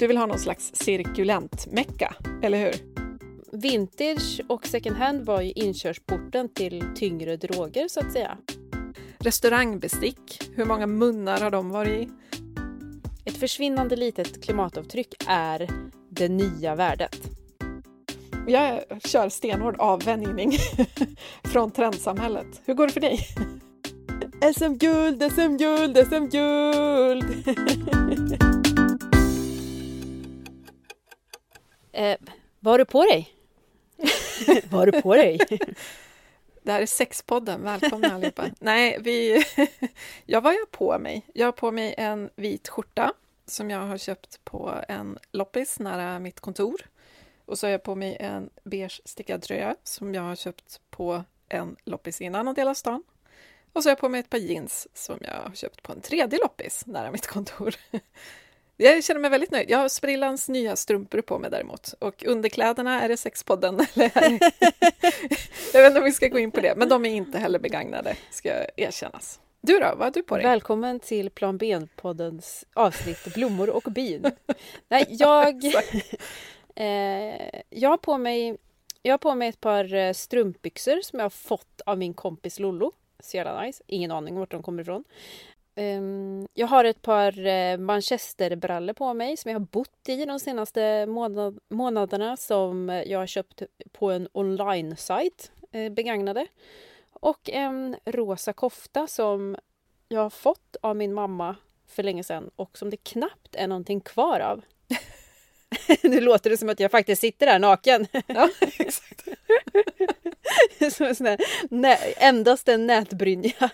Du vill ha någon slags cirkulent-mecka, eller hur? Vintage och second hand var ju inkörsporten till tyngre droger så att säga. Restaurangbestick, hur många munnar har de varit i? Ett försvinnande litet klimatavtryck är det nya värdet. Jag kör stenhård avvänjning från trendsamhället. Hur går det för dig? SM-guld, SM-guld, SM-guld! eh, vad har du på dig? vad har du på dig? Det här är Sexpodden, välkomna allihopa. Nej, vi... jag var jag på mig? Jag har på mig en vit skjorta som jag har köpt på en loppis nära mitt kontor. Och så har jag på mig en beige stickad tröja som jag har köpt på en loppis i en annan del av stan. Och så har jag på mig ett par jeans som jag har köpt på en tredje loppis nära mitt kontor. Jag känner mig väldigt nöjd. Jag har Sprillans nya strumpor på mig däremot. Och underkläderna, är det Sexpodden? Eller jag vet inte om vi ska gå in på det, men de är inte heller begagnade, ska erkännas. Du då, vad har du på dig? Välkommen till Plan B-poddens avsnitt Blommor och bin. Nej, jag, eh, jag, har på mig, jag har på mig ett par eh, strumpbyxor som jag har fått av min kompis Lollo. Så jävla nice. Ingen aning om vart de kommer ifrån. Um, jag har ett par uh, manchesterbrallor på mig som jag har bott i de senaste månad månaderna som jag har köpt på en online-sajt, uh, begagnade. Och en rosa kofta som jag har fått av min mamma för länge sedan och som det knappt är någonting kvar av. nu låter det som att jag faktiskt sitter där naken. ja, exakt. som en sån där, endast en nätbrynja.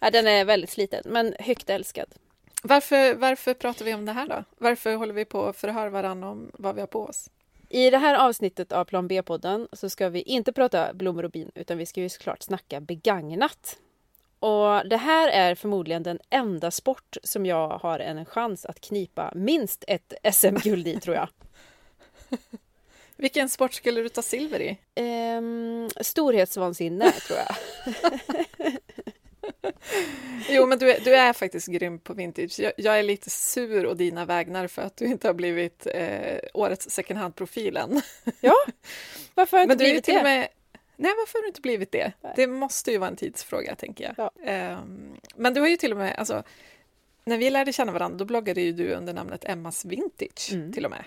Ja, den är väldigt sliten, men högt älskad. Varför, varför pratar vi om det här då? Varför håller vi på att förhöra varandra om vad vi har på oss? I det här avsnittet av Plan B-podden så ska vi inte prata blommor och bin utan vi ska ju såklart snacka begagnat. Och det här är förmodligen den enda sport som jag har en chans att knipa minst ett SM-guld i tror jag. Vilken sport skulle du ta silver i? Um, storhetsvansinne tror jag. jo, men du är, du är faktiskt grym på vintage. Jag, jag, är lite sur och dina vägnar för att du inte har blivit eh, årets second hand-profil än. ja, varför har jag inte blivit det? Med, nej, varför har du inte blivit det? Nej. Det måste ju vara en tidsfråga, tänker jag. Ja. Um, men du har ju till och med, alltså, när vi lärde känna varandra, då bloggade ju du under namnet Emmas Vintage, mm. till och med.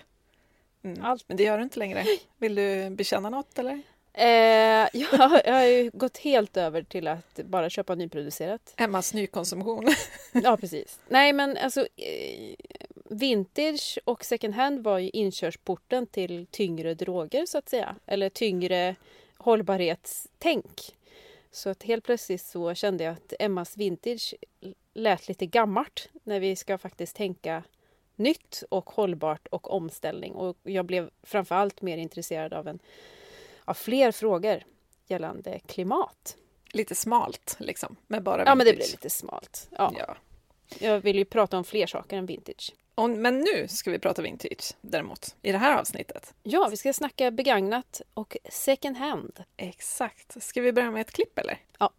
Mm. Allt. Men det gör du inte längre. Vill du bekänna något, eller? Eh, ja, jag har ju gått helt över till att bara köpa nyproducerat. Emmas nykonsumtion. ja, precis. Nej, men alltså eh, vintage och second hand var ju inkörsporten till tyngre droger så att säga. Eller tyngre hållbarhetstänk. Så att helt plötsligt så kände jag att Emmas vintage lät lite gammalt när vi ska faktiskt tänka nytt och hållbart och omställning. Och jag blev framförallt mer intresserad av en av fler frågor gällande klimat. Lite smalt liksom, med bara vintage. Ja, men det blir lite smalt. Ja. ja. Jag vill ju prata om fler saker än vintage. Och, men nu ska vi prata vintage däremot, i det här avsnittet. Ja, vi ska snacka begagnat och second hand. Exakt. Ska vi börja med ett klipp eller? Ja.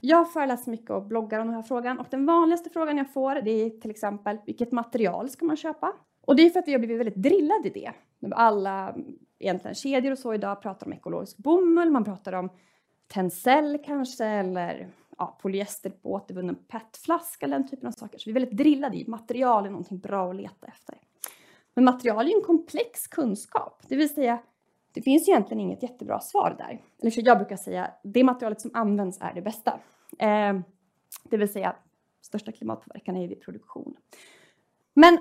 Jag föreläser mycket och bloggar om den här frågan och den vanligaste frågan jag får det är till exempel vilket material ska man köpa? Och det är för att vi har blivit väldigt drillade i det. Alla egentligen kedjor och så idag pratar om ekologisk bomull, man pratar om tencel kanske eller ja, polyester på återvunnen petflaska eller den typen av saker. Så vi är väldigt drillade i material är någonting bra att leta efter. Men material är ju en komplex kunskap, det vill säga det finns egentligen inget jättebra svar där. Eller så jag brukar säga, det materialet som används är det bästa. Eh, det vill säga, största klimatpåverkan är vid produktion. Men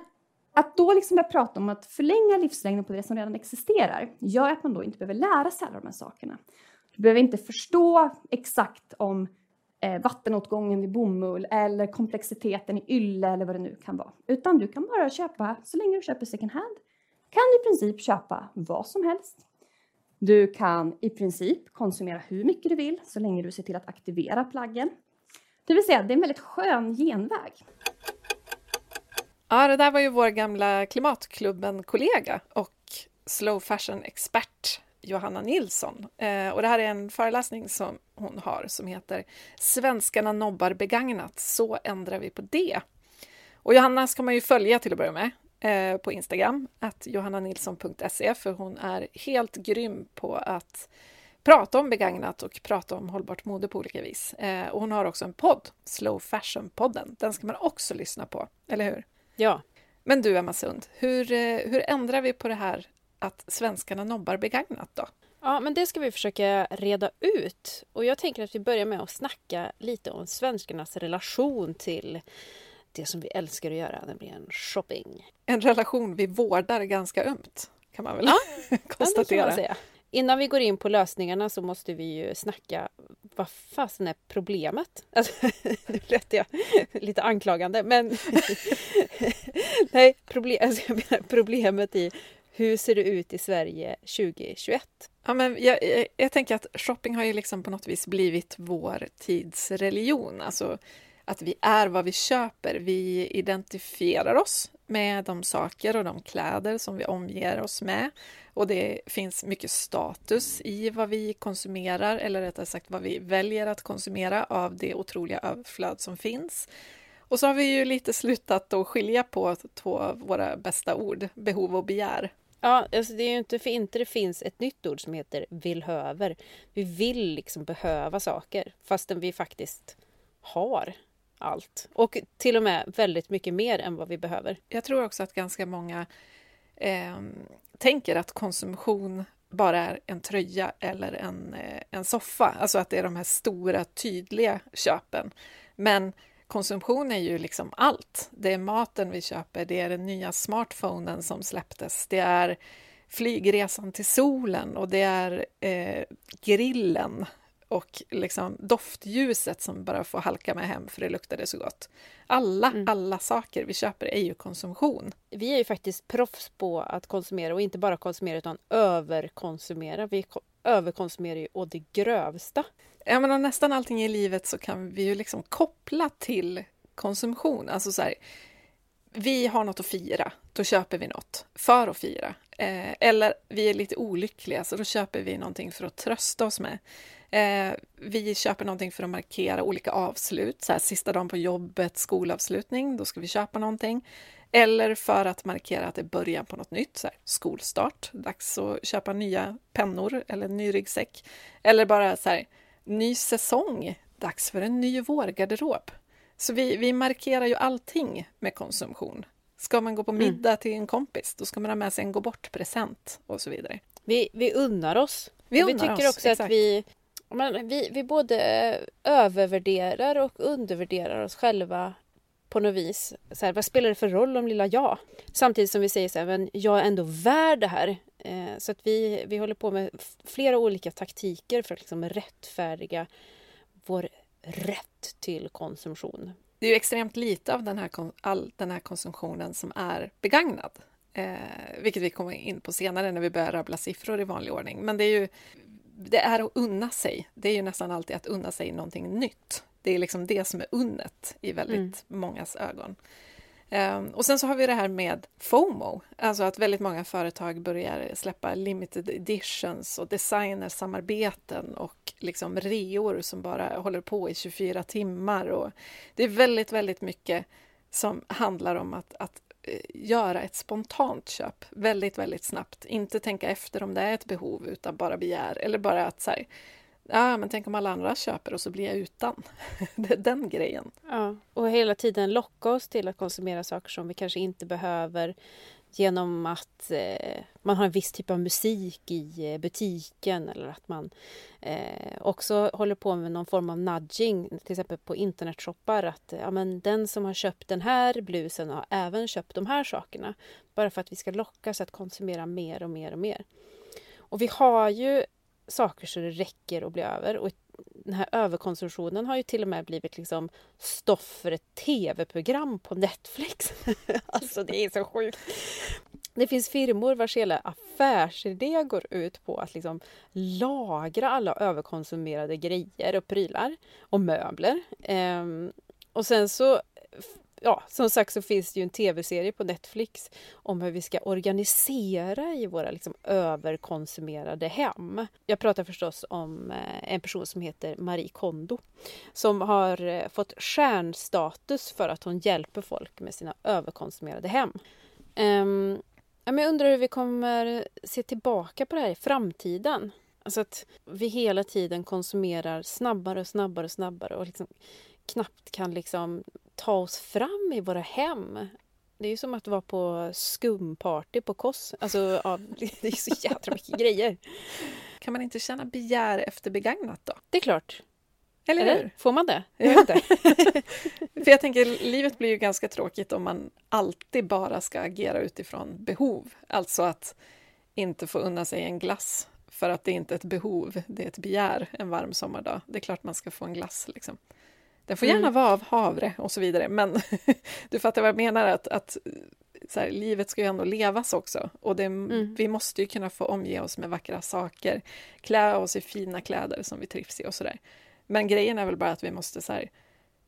att då liksom börja prata om att förlänga livslängden på det som redan existerar gör att man då inte behöver lära sig alla de här sakerna. Du behöver inte förstå exakt om eh, vattenåtgången vid bomull eller komplexiteten i ylle eller vad det nu kan vara. Utan du kan bara köpa, så länge du köper second hand, kan du i princip köpa vad som helst. Du kan i princip konsumera hur mycket du vill så länge du ser till att aktivera plaggen. Det vill säga, det är en väldigt skön genväg. Ja, det där var ju vår gamla Klimatklubben-kollega och slow fashion-expert Johanna Nilsson. Eh, och det här är en föreläsning som hon har som heter Svenskarna nobbar begagnat, så ändrar vi på det. Och Johanna ska man ju följa till att börja med eh, på Instagram, att johannanilsson.se, för hon är helt grym på att prata om begagnat och prata om hållbart mode på olika vis. Eh, och hon har också en podd, Slow Fashion-podden. Den ska man också lyssna på, eller hur? Ja. Men du, Emma Sund, hur, eh, hur ändrar vi på det här att svenskarna nobbar begagnat då? Ja, men det ska vi försöka reda ut. Och jag tänker att vi börjar med att snacka lite om svenskarnas relation till det som vi älskar att göra, nämligen shopping. En relation vi vårdar ganska ömt, kan man väl ja, konstatera. Innan vi går in på lösningarna så måste vi ju snacka vad fasen är problemet? Alltså, nu lät jag lite anklagande, men nej, problem, alltså, problemet i hur ser det ut i Sverige 2021? Ja, men jag, jag, jag, tänker att shopping har ju liksom på något vis blivit vår tids religion. Alltså att vi är vad vi köper. Vi identifierar oss med de saker och de kläder som vi omger oss med. Och det finns mycket status i vad vi konsumerar, eller rättare sagt vad vi väljer att konsumera av det otroliga överflöd som finns. Och så har vi ju lite slutat att skilja på två av våra bästa ord, behov och begär. Ja, alltså det är ju inte för inte det finns ett nytt ord som heter villhöver. Vi vill liksom behöva saker fastän vi faktiskt har allt. Och till och med väldigt mycket mer än vad vi behöver. Jag tror också att ganska många eh, tänker att konsumtion bara är en tröja eller en, eh, en soffa. Alltså att det är de här stora, tydliga köpen. Men konsumtion är ju liksom allt. Det är maten vi köper, det är den nya smartphonen som släpptes, det är flygresan till solen och det är eh, grillen och liksom doftljuset som bara får halka med hem för det luktade så gott. Alla, mm. alla saker vi köper är ju konsumtion. Vi är ju faktiskt proffs på att konsumera och inte bara konsumera utan överkonsumera. Vi överkonsumerar ju å det grövsta. Ja, men nästan allting i livet så kan vi ju liksom koppla till konsumtion. Alltså så här, vi har något att fira, då köper vi något för att fira. Eh, eller vi är lite olyckliga, så då köper vi någonting för att trösta oss med. Eh, vi köper någonting för att markera olika avslut, så här, sista dagen på jobbet, skolavslutning, då ska vi köpa någonting. Eller för att markera att det är början på något nytt, så här, skolstart, dags att köpa nya pennor eller en ny ryggsäck. Eller bara så här, ny säsong, dags för en ny vårgarderob. Så vi, vi markerar ju allting med konsumtion. Ska man gå på mm. middag mm. till en kompis, då ska man ha med sig en gå bort-present och så vidare. Vi, vi unnar oss. Vi, unnar vi tycker oss, också exakt. att vi, men vi, vi både övervärderar och undervärderar oss själva på något vis. Så här, vad spelar det för roll om lilla jag? Samtidigt som vi säger så här, men jag är ändå värd det här. Eh, så att vi, vi håller på med flera olika taktiker för att liksom rättfärdiga vår rätt till konsumtion. Det är ju extremt lite av den här, all den här konsumtionen som är begagnad. Eh, vilket vi kommer in på senare när vi börjar rabbla siffror i vanlig ordning. Men det är ju det är att unna sig. Det är ju nästan alltid att unna sig någonting nytt. Det är liksom det som är unnet i väldigt mm. mångas ögon. Um, och sen så har vi det här med FOMO, alltså att väldigt många företag börjar släppa limited editions och designersamarbeten och liksom reor som bara håller på i 24 timmar. Och det är väldigt, väldigt mycket som handlar om att, att Eh, göra ett spontant köp väldigt, väldigt snabbt. Inte tänka efter om det är ett behov, utan bara begär. Eller bara att så ja, men tänk om alla andra köper och så blir jag utan. det är den grejen. Ja, och hela tiden locka oss till att konsumera saker som vi kanske inte behöver genom att eh, man har en viss typ av musik i eh, butiken eller att man eh, också håller på med någon form av nudging, till exempel på internetshoppar att ja, men den som har köpt den här blusen har även köpt de här sakerna. Bara för att vi ska lockas att konsumera mer och mer och mer. Och vi har ju saker så det räcker och blir över och den här överkonsumtionen har ju till och med blivit liksom stoff för ett tv-program på Netflix. alltså det är så sjukt. Det finns firmor vars hela affärsidé går ut på att liksom lagra alla överkonsumerade grejer och prylar och möbler. Ehm, och sen så ja, som sagt så finns det ju en tv-serie på Netflix om hur vi ska organisera i våra liksom, överkonsumerade hem. Jag pratar förstås om eh, en person som heter Marie Kondo som har eh, fått stjärnstatus för att hon hjälper folk med sina överkonsumerade hem. Um, jag undrar hur vi kommer se tillbaka på det här i framtiden. Alltså att vi hela tiden konsumerar snabbare och snabbare och snabbare och liksom knappt kan liksom ta oss fram i våra hem. Det är ju som att vara på skumparty på Koss. Alltså, ja, det är så jädra mycket grejer. Kan man inte känna begär efter begagnat då? Det är klart. Eller, Eller hur? Får man det? Jag inte. För jag tänker, livet blir ju ganska tråkigt om man alltid bara ska agera utifrån behov. Alltså att inte få unna sig en glass för att det inte är ett behov, det är ett begär en varm sommardag. Det är klart man ska få en glass. Liksom. Den får gärna mm. vara av havre och så vidare, men du fattar vad jag menar, att, att här, livet ska ju ändå levas också. Och det, mm. vi måste ju kunna få omge oss med vackra saker, klä oss i fina kläder som vi trivs i och sådär. Men grejen är väl bara att vi måste så här,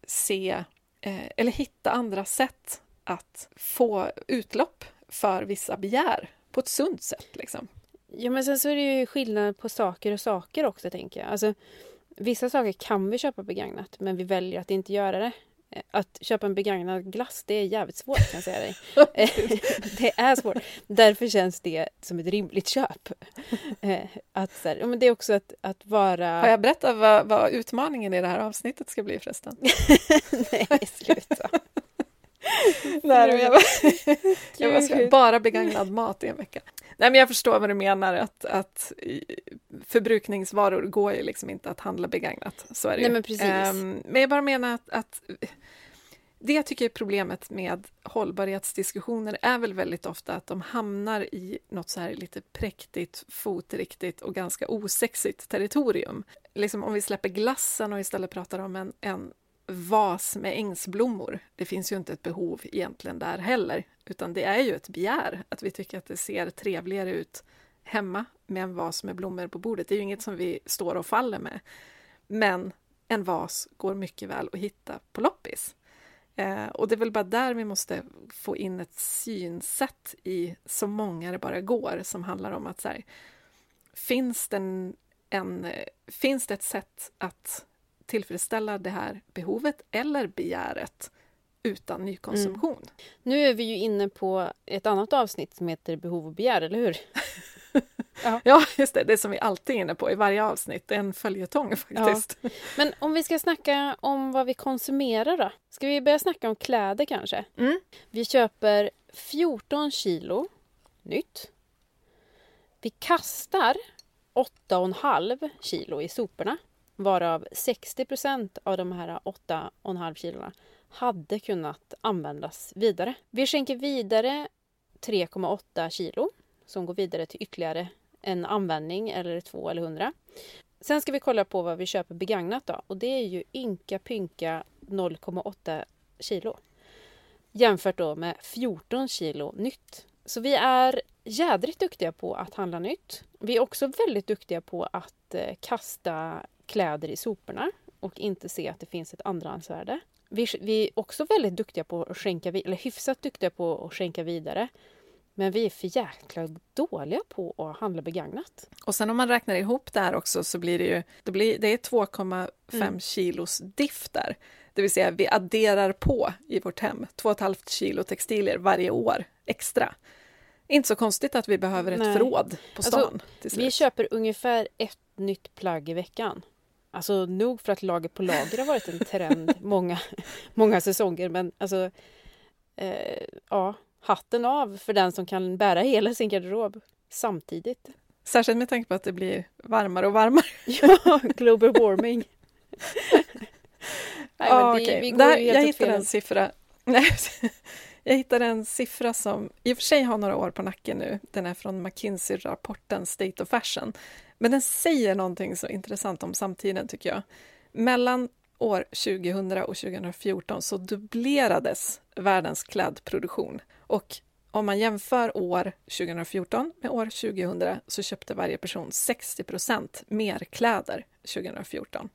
se, eh, eller hitta andra sätt att få utlopp för vissa begär på ett sunt sätt. Liksom. Ja, men sen så är det ju skillnad på saker och saker också, tänker jag. Alltså, vissa saker kan vi köpa begagnat, men vi väljer att inte göra det. Eh, att köpa en begagnad glass, det är jävligt svårt kan jag säga dig. Eh, det är svårt. Därför känns det som ett rimligt köp. Eh, att, så här, men det är också att, att vara... Har jag berättat vad, vad utmaningen i det här avsnittet ska bli förresten? Nej, sluta. Nej, jag, bara, jag bara ska bara begagnad mat i en vecka. Nej, men jag förstår vad du menar, att, att förbrukningsvaror går ju liksom inte att handla begagnat. Så är det Nej, men, precis. Um, men jag bara menar att, att det jag tycker är problemet med hållbarhetsdiskussioner är väl väldigt ofta att de hamnar i något så här lite präktigt, fotriktigt och ganska osexigt territorium. Liksom om vi släpper glassen och istället pratar om en, en vas med ängsblommor. Det finns ju inte ett behov egentligen där heller, utan det är ju ett begär att vi tycker att det ser trevligare ut hemma med en vas med blommor på bordet. Det är ju inget som vi står och faller med. Men en vas går mycket väl att hitta på loppis. Eh, och det är väl bara där vi måste få in ett synsätt i så många det bara går som handlar om att så här, finns, det en, en, finns det ett sätt att tillfredsställa det här behovet eller begäret utan nykonsumtion. Mm. Nu är vi ju inne på ett annat avsnitt som heter behov och begär, eller hur? ja. ja, just det. Det som vi alltid är inne på i varje avsnitt. Det är en följetong faktiskt. Ja. Men om vi ska snacka om vad vi konsumerar då? Ska vi börja snacka om kläder kanske? Mm. Vi köper 14 kilo nytt. Vi kastar 8,5 kilo i soporna varav 60 procent av de här 8,5 kilona hade kunnat användas vidare. Vi skänker vidare 3,8 kilo som går vidare till ytterligare en användning eller två eller hundra. Sen ska vi kolla på vad vi köper begagnat då och det är ju ynka pynka 0,8 kilo jämfört då med 14 kilo nytt. Så vi är jädrigt duktiga på att handla nytt. Vi är också väldigt duktiga på att eh, kasta kläder i soporna och inte se att det finns ett andrahandsvärde. Vi, vi är också väldigt duktiga på att skänka, eller hyfsat duktiga på att skänka vidare. Men vi är för jäkla dåliga på att handla begagnat. Och sen om man räknar ihop det här också så blir det ju, det, blir, det är 2,5 mm. kilos diff där. Det vill säga vi adderar på i vårt hem 2,5 kilo textilier varje år extra. Inte så konstigt att vi behöver ett Nej. förråd på alltså, stan. Alltså, vi köper ungefär ett nytt plagg i veckan. Alltså nog för att lager på lager har varit en trend många, många säsonger men alltså eh, ja, hatten av för den som kan bära hela sin garderob samtidigt. Särskilt med tanke på att det blir varmare och varmare. ja, global warming. Nej, ah, det, okay. Där, jag hittade en siffra. jag hittade en siffra som i och för sig har några år på nacken nu. Den är från McKinsey-rapporten State of Fashion. Men den säger någonting så intressant om samtiden, tycker jag. Mellan år 2000 och 2014 så dubblerades världens klädproduktion. Och om man jämför år 2014 med år 2000 så köpte varje person 60% mer kläder 2014.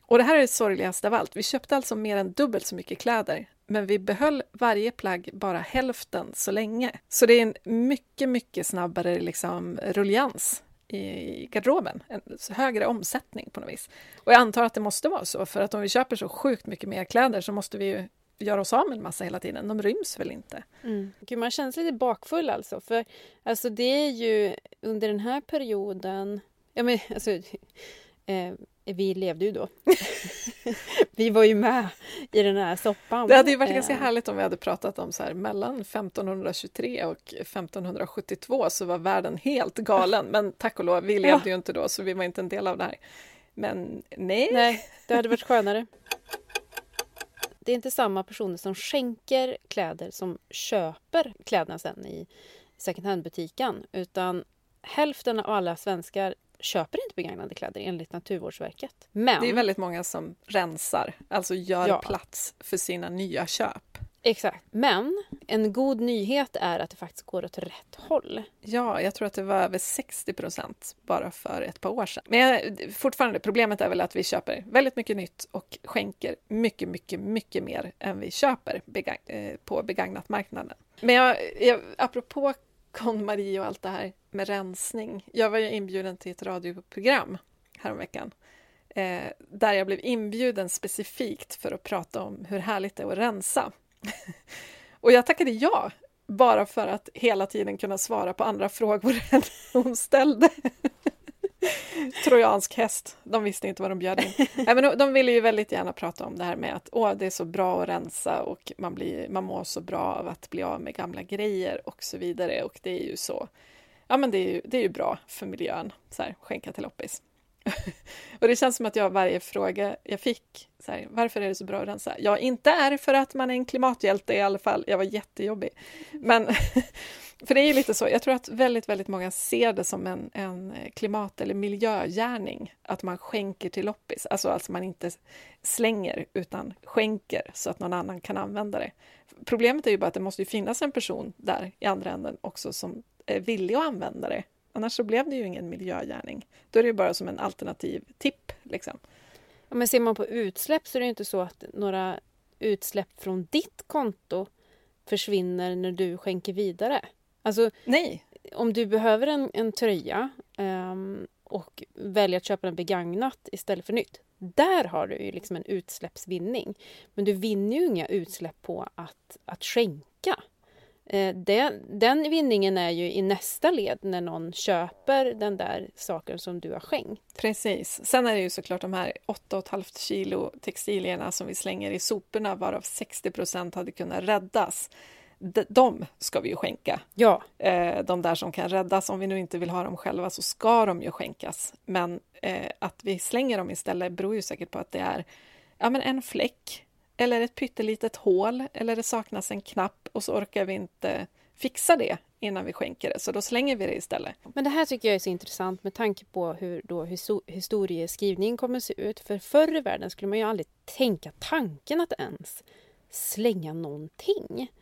Och det här är det sorgligaste av allt. Vi köpte alltså mer än dubbelt så mycket kläder, men vi behöll varje plagg bara hälften så länge. Så det är en mycket, mycket snabbare liksom, rullians i garderoben, en högre omsättning på något vis. Och jag antar att det måste vara så, för att om vi köper så sjukt mycket mer kläder så måste vi ju göra oss av med en massa hela tiden. De ryms väl inte? Mm. Gud, man känns lite bakfull alltså. För alltså, det är ju under den här perioden... Ja, men, alltså, eh, vi levde ju då. vi var ju med i den här soppan. Det hade ju varit eh. ganska härligt om vi hade pratat om så här mellan 1523 och 1572 så var världen helt galen. Men tack och lov, vi levde ja. ju inte då så vi var inte en del av det här. Men nej. Nej, det hade varit skönare. Det är inte samma personer som skänker kläder som köper kläderna sen i second hand-butiken utan hälften av alla svenskar köper inte begagnade kläder enligt Naturvårdsverket. Men... Det är väldigt många som rensar, alltså gör ja. plats för sina nya köp. Exakt. Men en god nyhet är att det faktiskt går åt rätt håll. Ja, jag tror att det var över 60 procent bara för ett par år sedan. Men fortfarande, problemet är väl att vi köper väldigt mycket nytt och skänker mycket, mycket, mycket mer än vi köper begagn eh, på begagnat marknaden. Men jag, jag, apropå KonMari och allt det här med rensning. Jag var ju inbjuden till ett radioprogram häromveckan eh, där jag blev inbjuden specifikt för att prata om hur härligt det är att rensa. och jag tackade ja, bara för att hela tiden kunna svara på andra frågor än hon ställde. Trojansk häst, de visste inte vad de bjöd in. Nej, men de ville ju väldigt gärna prata om det här med att åh, det är så bra att rensa och man, blir, man mår så bra av att bli av med gamla grejer och så vidare. Och det är ju så, ja men det är ju, det är ju bra för miljön, så här, skänka till loppis. och det känns som att jag varje fråga jag fick, så här, varför är det så bra att rensa? Ja, inte är det för att man är en klimathjälte i alla fall. Jag var jättejobbig. Men för det är ju lite så, jag tror att väldigt, väldigt många ser det som en, en klimat eller miljögärning, att man skänker till loppis. Alltså, alltså man inte slänger, utan skänker så att någon annan kan använda det. Problemet är ju bara att det måste finnas en person där i andra änden också som är villig att använda det Annars så blev det ju ingen miljögärning. Då är det ju bara som en alternativ tipp. Liksom. Ja, men ser man på utsläpp så är det inte så att några utsläpp från ditt konto försvinner när du skänker vidare. Alltså, Nej. Om du behöver en, en tröja um, och väljer att köpa den begagnat istället för nytt. Där har du ju liksom en utsläppsvinning. Men du vinner ju inga utsläpp på att, att skänka. Eh, den, den vinningen är ju i nästa led när någon köper den där saken som du har skänkt. Precis. Sen är det ju såklart de här 8,5 kilo textilierna som vi slänger i soporna varav 60 procent hade kunnat räddas. De ska vi ju skänka. Ja. Eh, de där som kan räddas, om vi nu inte vill ha dem själva så ska de ju skänkas. Men eh, att vi slänger dem istället beror ju säkert på att det är ja, men en fläck eller ett pyttelitet hål eller det saknas en knapp och så orkar vi inte fixa det innan vi skänker det, så då slänger vi det istället. Men det här tycker jag är så intressant med tanke på hur då historieskrivningen kommer att se ut. För förr i världen skulle man ju aldrig tänka tanken att ens slänga någonting.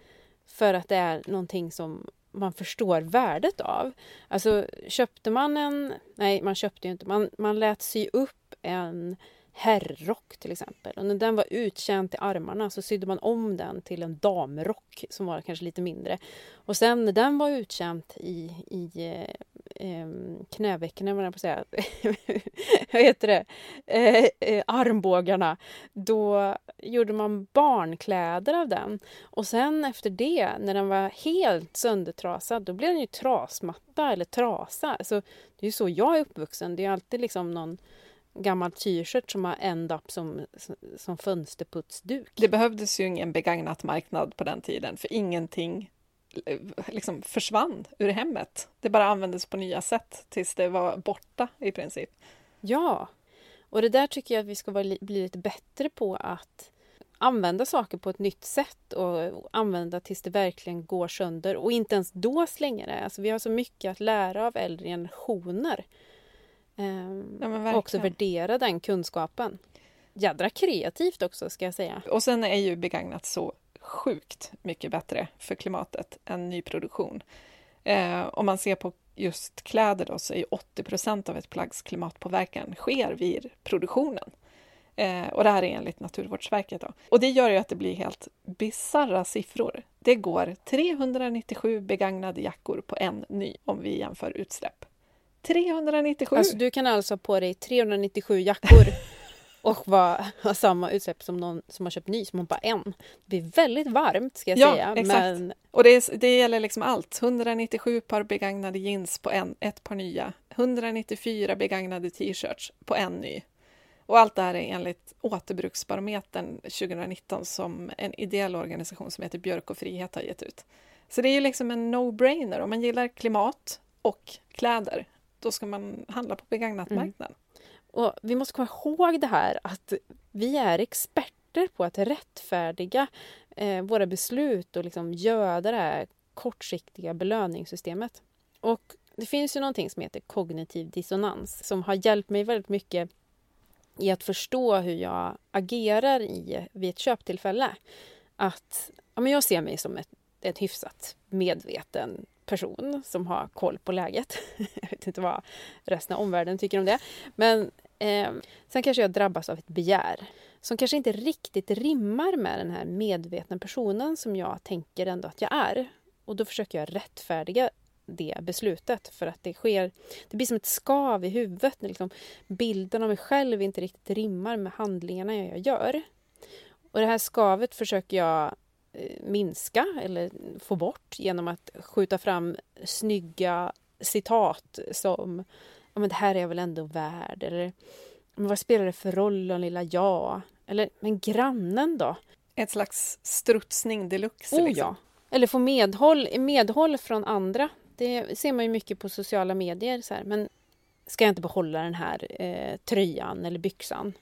För att det är någonting som man förstår värdet av. Alltså köpte man en... Nej, man köpte ju inte. Man, man lät sy upp en herrrock till exempel. Och när den var uttjänt i armarna så sydde man om den till en damrock som var kanske lite mindre. Och sen när den var uttjänt i, i eh, eh knävecken, vad jag på säga, vad heter det, eh, eh, armbågarna, då gjorde man barnkläder av den. Och sen efter det, när den var helt söndertrasad, då blev den ju trasmatta eller trasa. Så det är ju så jag är uppvuxen. Det är alltid liksom någon gammal t-shirt som har end up som, som fönsterputsduk. Det behövdes ju ingen begagnat marknad på den tiden, för ingenting eh, liksom försvann ur hemmet. Det bara användes på nya sätt tills det var borta i princip. Ja, och det där tycker jag att vi ska bli lite bättre på att använda saker på ett nytt sätt och använda tills det verkligen går sönder och inte ens då slänga det. Alltså vi har så mycket att lära av äldre generationer. Ehm, ja, och också värdera den kunskapen. Jädra kreativt också ska jag säga. Och sen är ju begagnat så sjukt mycket bättre för klimatet än nyproduktion. Eh, om man ser på just kläder då, så är 80 procent av ett plaggs klimatpåverkan sker vid produktionen. Eh, och det här är enligt Naturvårdsverket. Då. Och det gör ju att det blir helt bizarra siffror. Det går 397 begagnade jackor på en ny om vi jämför utsläpp. 397! Alltså du kan alltså ha på dig 397 jackor och vara, ha samma utsläpp som någon som har köpt ny som har bara en. Det blir väldigt varmt ska jag ja, säga. Exakt. Men... Och det, det gäller liksom allt. 197 par begagnade jeans på en, ett par nya. 194 begagnade t-shirts på en ny. Och allt det här är enligt Återbruksbarometern 2019 som en ideell organisation som heter Björk och Frihet har gett ut. Så det är ju liksom en no-brainer. Om man gillar klimat och kläder, då ska man handla på begagnatmarknaden. Mm. Och vi måste komma ihåg det här att vi är experter på att rättfärdiga eh, våra beslut och liksom göda det här kortsiktiga belöningssystemet. Och det finns ju någonting som heter kognitiv dissonans som har hjälpt mig väldigt mycket i att förstå hur jag agerar i, vid ett köptillfälle. Att ja, men jag ser mig som ett, ett hyfsat medveten person som har koll på läget. jag vet inte vad resten av omvärlden tycker om det. Men eh, sen kanske jag drabbas av ett begär som kanske inte riktigt rimmar med den här medvetna personen som jag tänker ändå att jag är. Och då försöker jag rättfärdiga det beslutet för att det sker, det blir som ett skav i huvudet när liksom bilden av mig själv inte riktigt rimmar med handlingarna jag gör. Och det här skavet försöker jag minska eller få bort genom att skjuta fram snygga citat som ja, men det här är jag väl ändå värd eller men vad spelar det för roll om lilla jag? Eller men grannen då? Ett slags strutsning deluxe. Oh, liksom. ja. Eller få medhåll, medhåll från andra det ser man ju mycket på sociala medier. Så här, men ska jag inte behålla den här eh, tröjan eller byxan?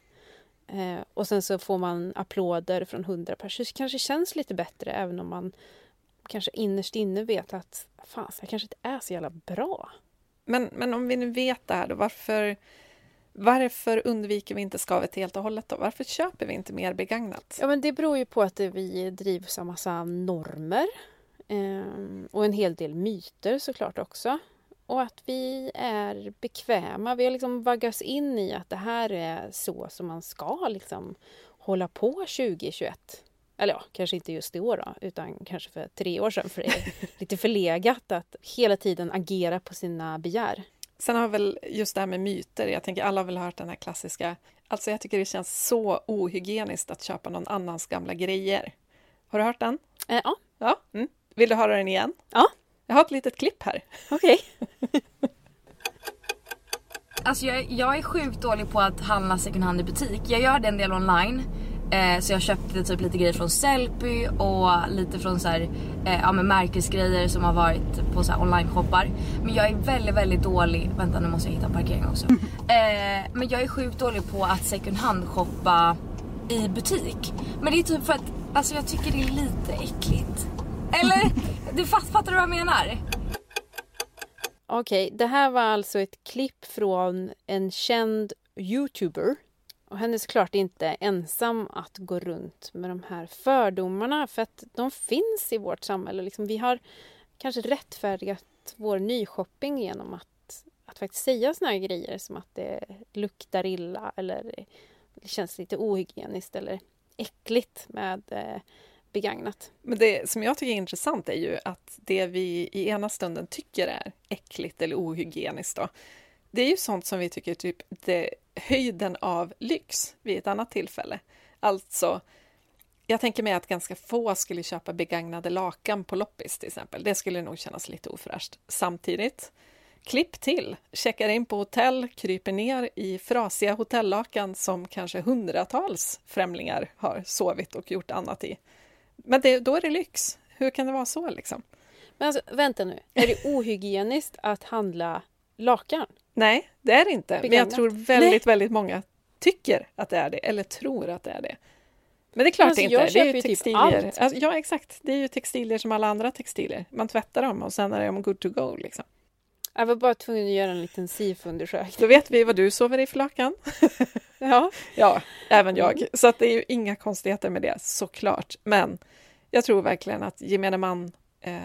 Eh, och sen så får man applåder från hundra personer. Det kanske känns lite bättre även om man kanske innerst inne vet att fan, jag kanske inte är så jävla bra. Men, men om vi nu vet det här då, varför, varför undviker vi inte skavet helt och hållet då? Varför köper vi inte mer begagnat? Ja, men det beror ju på att vi drivs av massa normer Ehm, och en hel del myter såklart också. Och att vi är bekväma. Vi har liksom vaggats in i att det här är så som man ska liksom hålla på 2021. Eller ja, kanske inte just i år då, utan kanske för tre år sedan. För det är lite förlegat att hela tiden agera på sina begär. Sen har väl just det här med myter, jag tänker alla har väl hört den här klassiska, alltså jag tycker det känns så ohygieniskt att köpa någon annans gamla grejer. Har du hört den? Eh, ja. Ja. Mm. Vill du höra den igen? Ja. Jag har ett litet klipp här. Okej. Okay. alltså jag, jag, är sjukt dålig på att handla second hand i butik. Jag gör det en del online. Eh, så jag köpte typ lite grejer från Sellpy och lite från så här, eh, ja, men märkesgrejer som har varit på så online-shoppar. Men jag är väldigt, väldigt dålig. Vänta nu måste jag hitta parkering också. Eh, men jag är sjukt dålig på att second hand shoppa i butik. Men det är typ för att alltså jag tycker det är lite äckligt. Eller? Du fattar du vad jag menar? Okej, okay, det här var alltså ett klipp från en känd youtuber. Och hon är såklart inte ensam att gå runt med de här fördomarna för att de finns i vårt samhälle. Liksom, vi har kanske rättfärdigat vår nyshopping genom att, att faktiskt säga såna här grejer som att det luktar illa eller det känns lite ohygieniskt eller äckligt med eh, begagnat. Men det som jag tycker är intressant är ju att det vi i ena stunden tycker är äckligt eller ohygieniskt då, det är ju sånt som vi tycker typ det höjden av lyx vid ett annat tillfälle. Alltså, jag tänker mig att ganska få skulle köpa begagnade lakan på loppis till exempel. Det skulle nog kännas lite ofräscht. Samtidigt, klipp till, checkar in på hotell, kryper ner i frasiga hotellakan som kanske hundratals främlingar har sovit och gjort annat i. Men det, då är det lyx. Hur kan det vara så liksom? Men alltså, vänta nu. Är det ohygieniskt att handla lakan? Nej, det är det inte. Begagnat. Men jag tror väldigt, Nej. väldigt många tycker att det är det, eller tror att det är det. Men det är klart alltså, det inte. Det är ju typ textilier. Typ alltså, ja, exakt. Det är ju textilier som alla andra textilier. Man tvättar dem och sen är de good to go. Liksom. Jag var bara tvungen att göra en liten SIF-undersökning. Då vet vi vad du sover i för lakan. ja. ja, även jag. Så att det är ju inga konstigheter med det, såklart. Men jag tror verkligen att gemene man eh,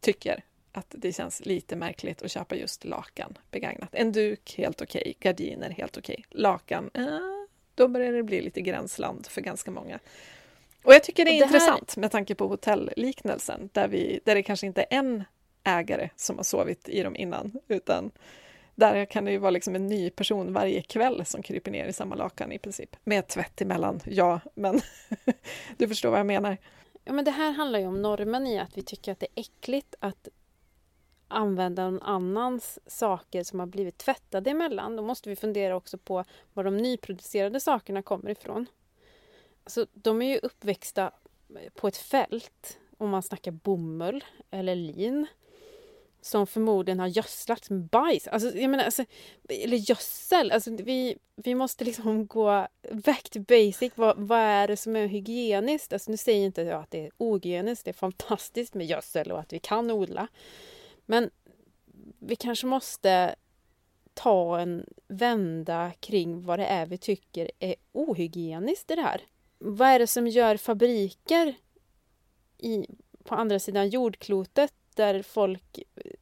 tycker att det känns lite märkligt att köpa just lakan begagnat. En duk, helt okej. Okay. Gardiner, helt okej. Okay. Lakan, eh, Då börjar det bli lite gränsland för ganska många. Och jag tycker det är det här- intressant med tanke på hotellliknelsen där, vi, där det kanske inte är en ägare som har sovit i dem innan, utan där kan det ju vara liksom en ny person varje kväll som kryper ner i samma lakan i princip. Med tvätt emellan, ja, men du förstår vad jag menar. Ja, men det här handlar ju om normen i att vi tycker att det är äckligt att använda någon annans saker som har blivit tvättade emellan. Då måste vi fundera också på var de nyproducerade sakerna kommer ifrån. Alltså, de är ju uppväxta på ett fält, om man snackar bomull eller lin som förmodligen har gödslats med bajs. Alltså, jag menar, alltså, eller gödsel. Alltså, vi, vi måste liksom gå back to basic. Vad, vad är det som är hygieniskt? Alltså, nu säger inte jag att det är ohygieniskt. Det är fantastiskt med gödsel och att vi kan odla. Men vi kanske måste ta en vända kring vad det är vi tycker är ohygieniskt i det här. Vad är det som gör fabriker i, på andra sidan jordklotet där folk eh,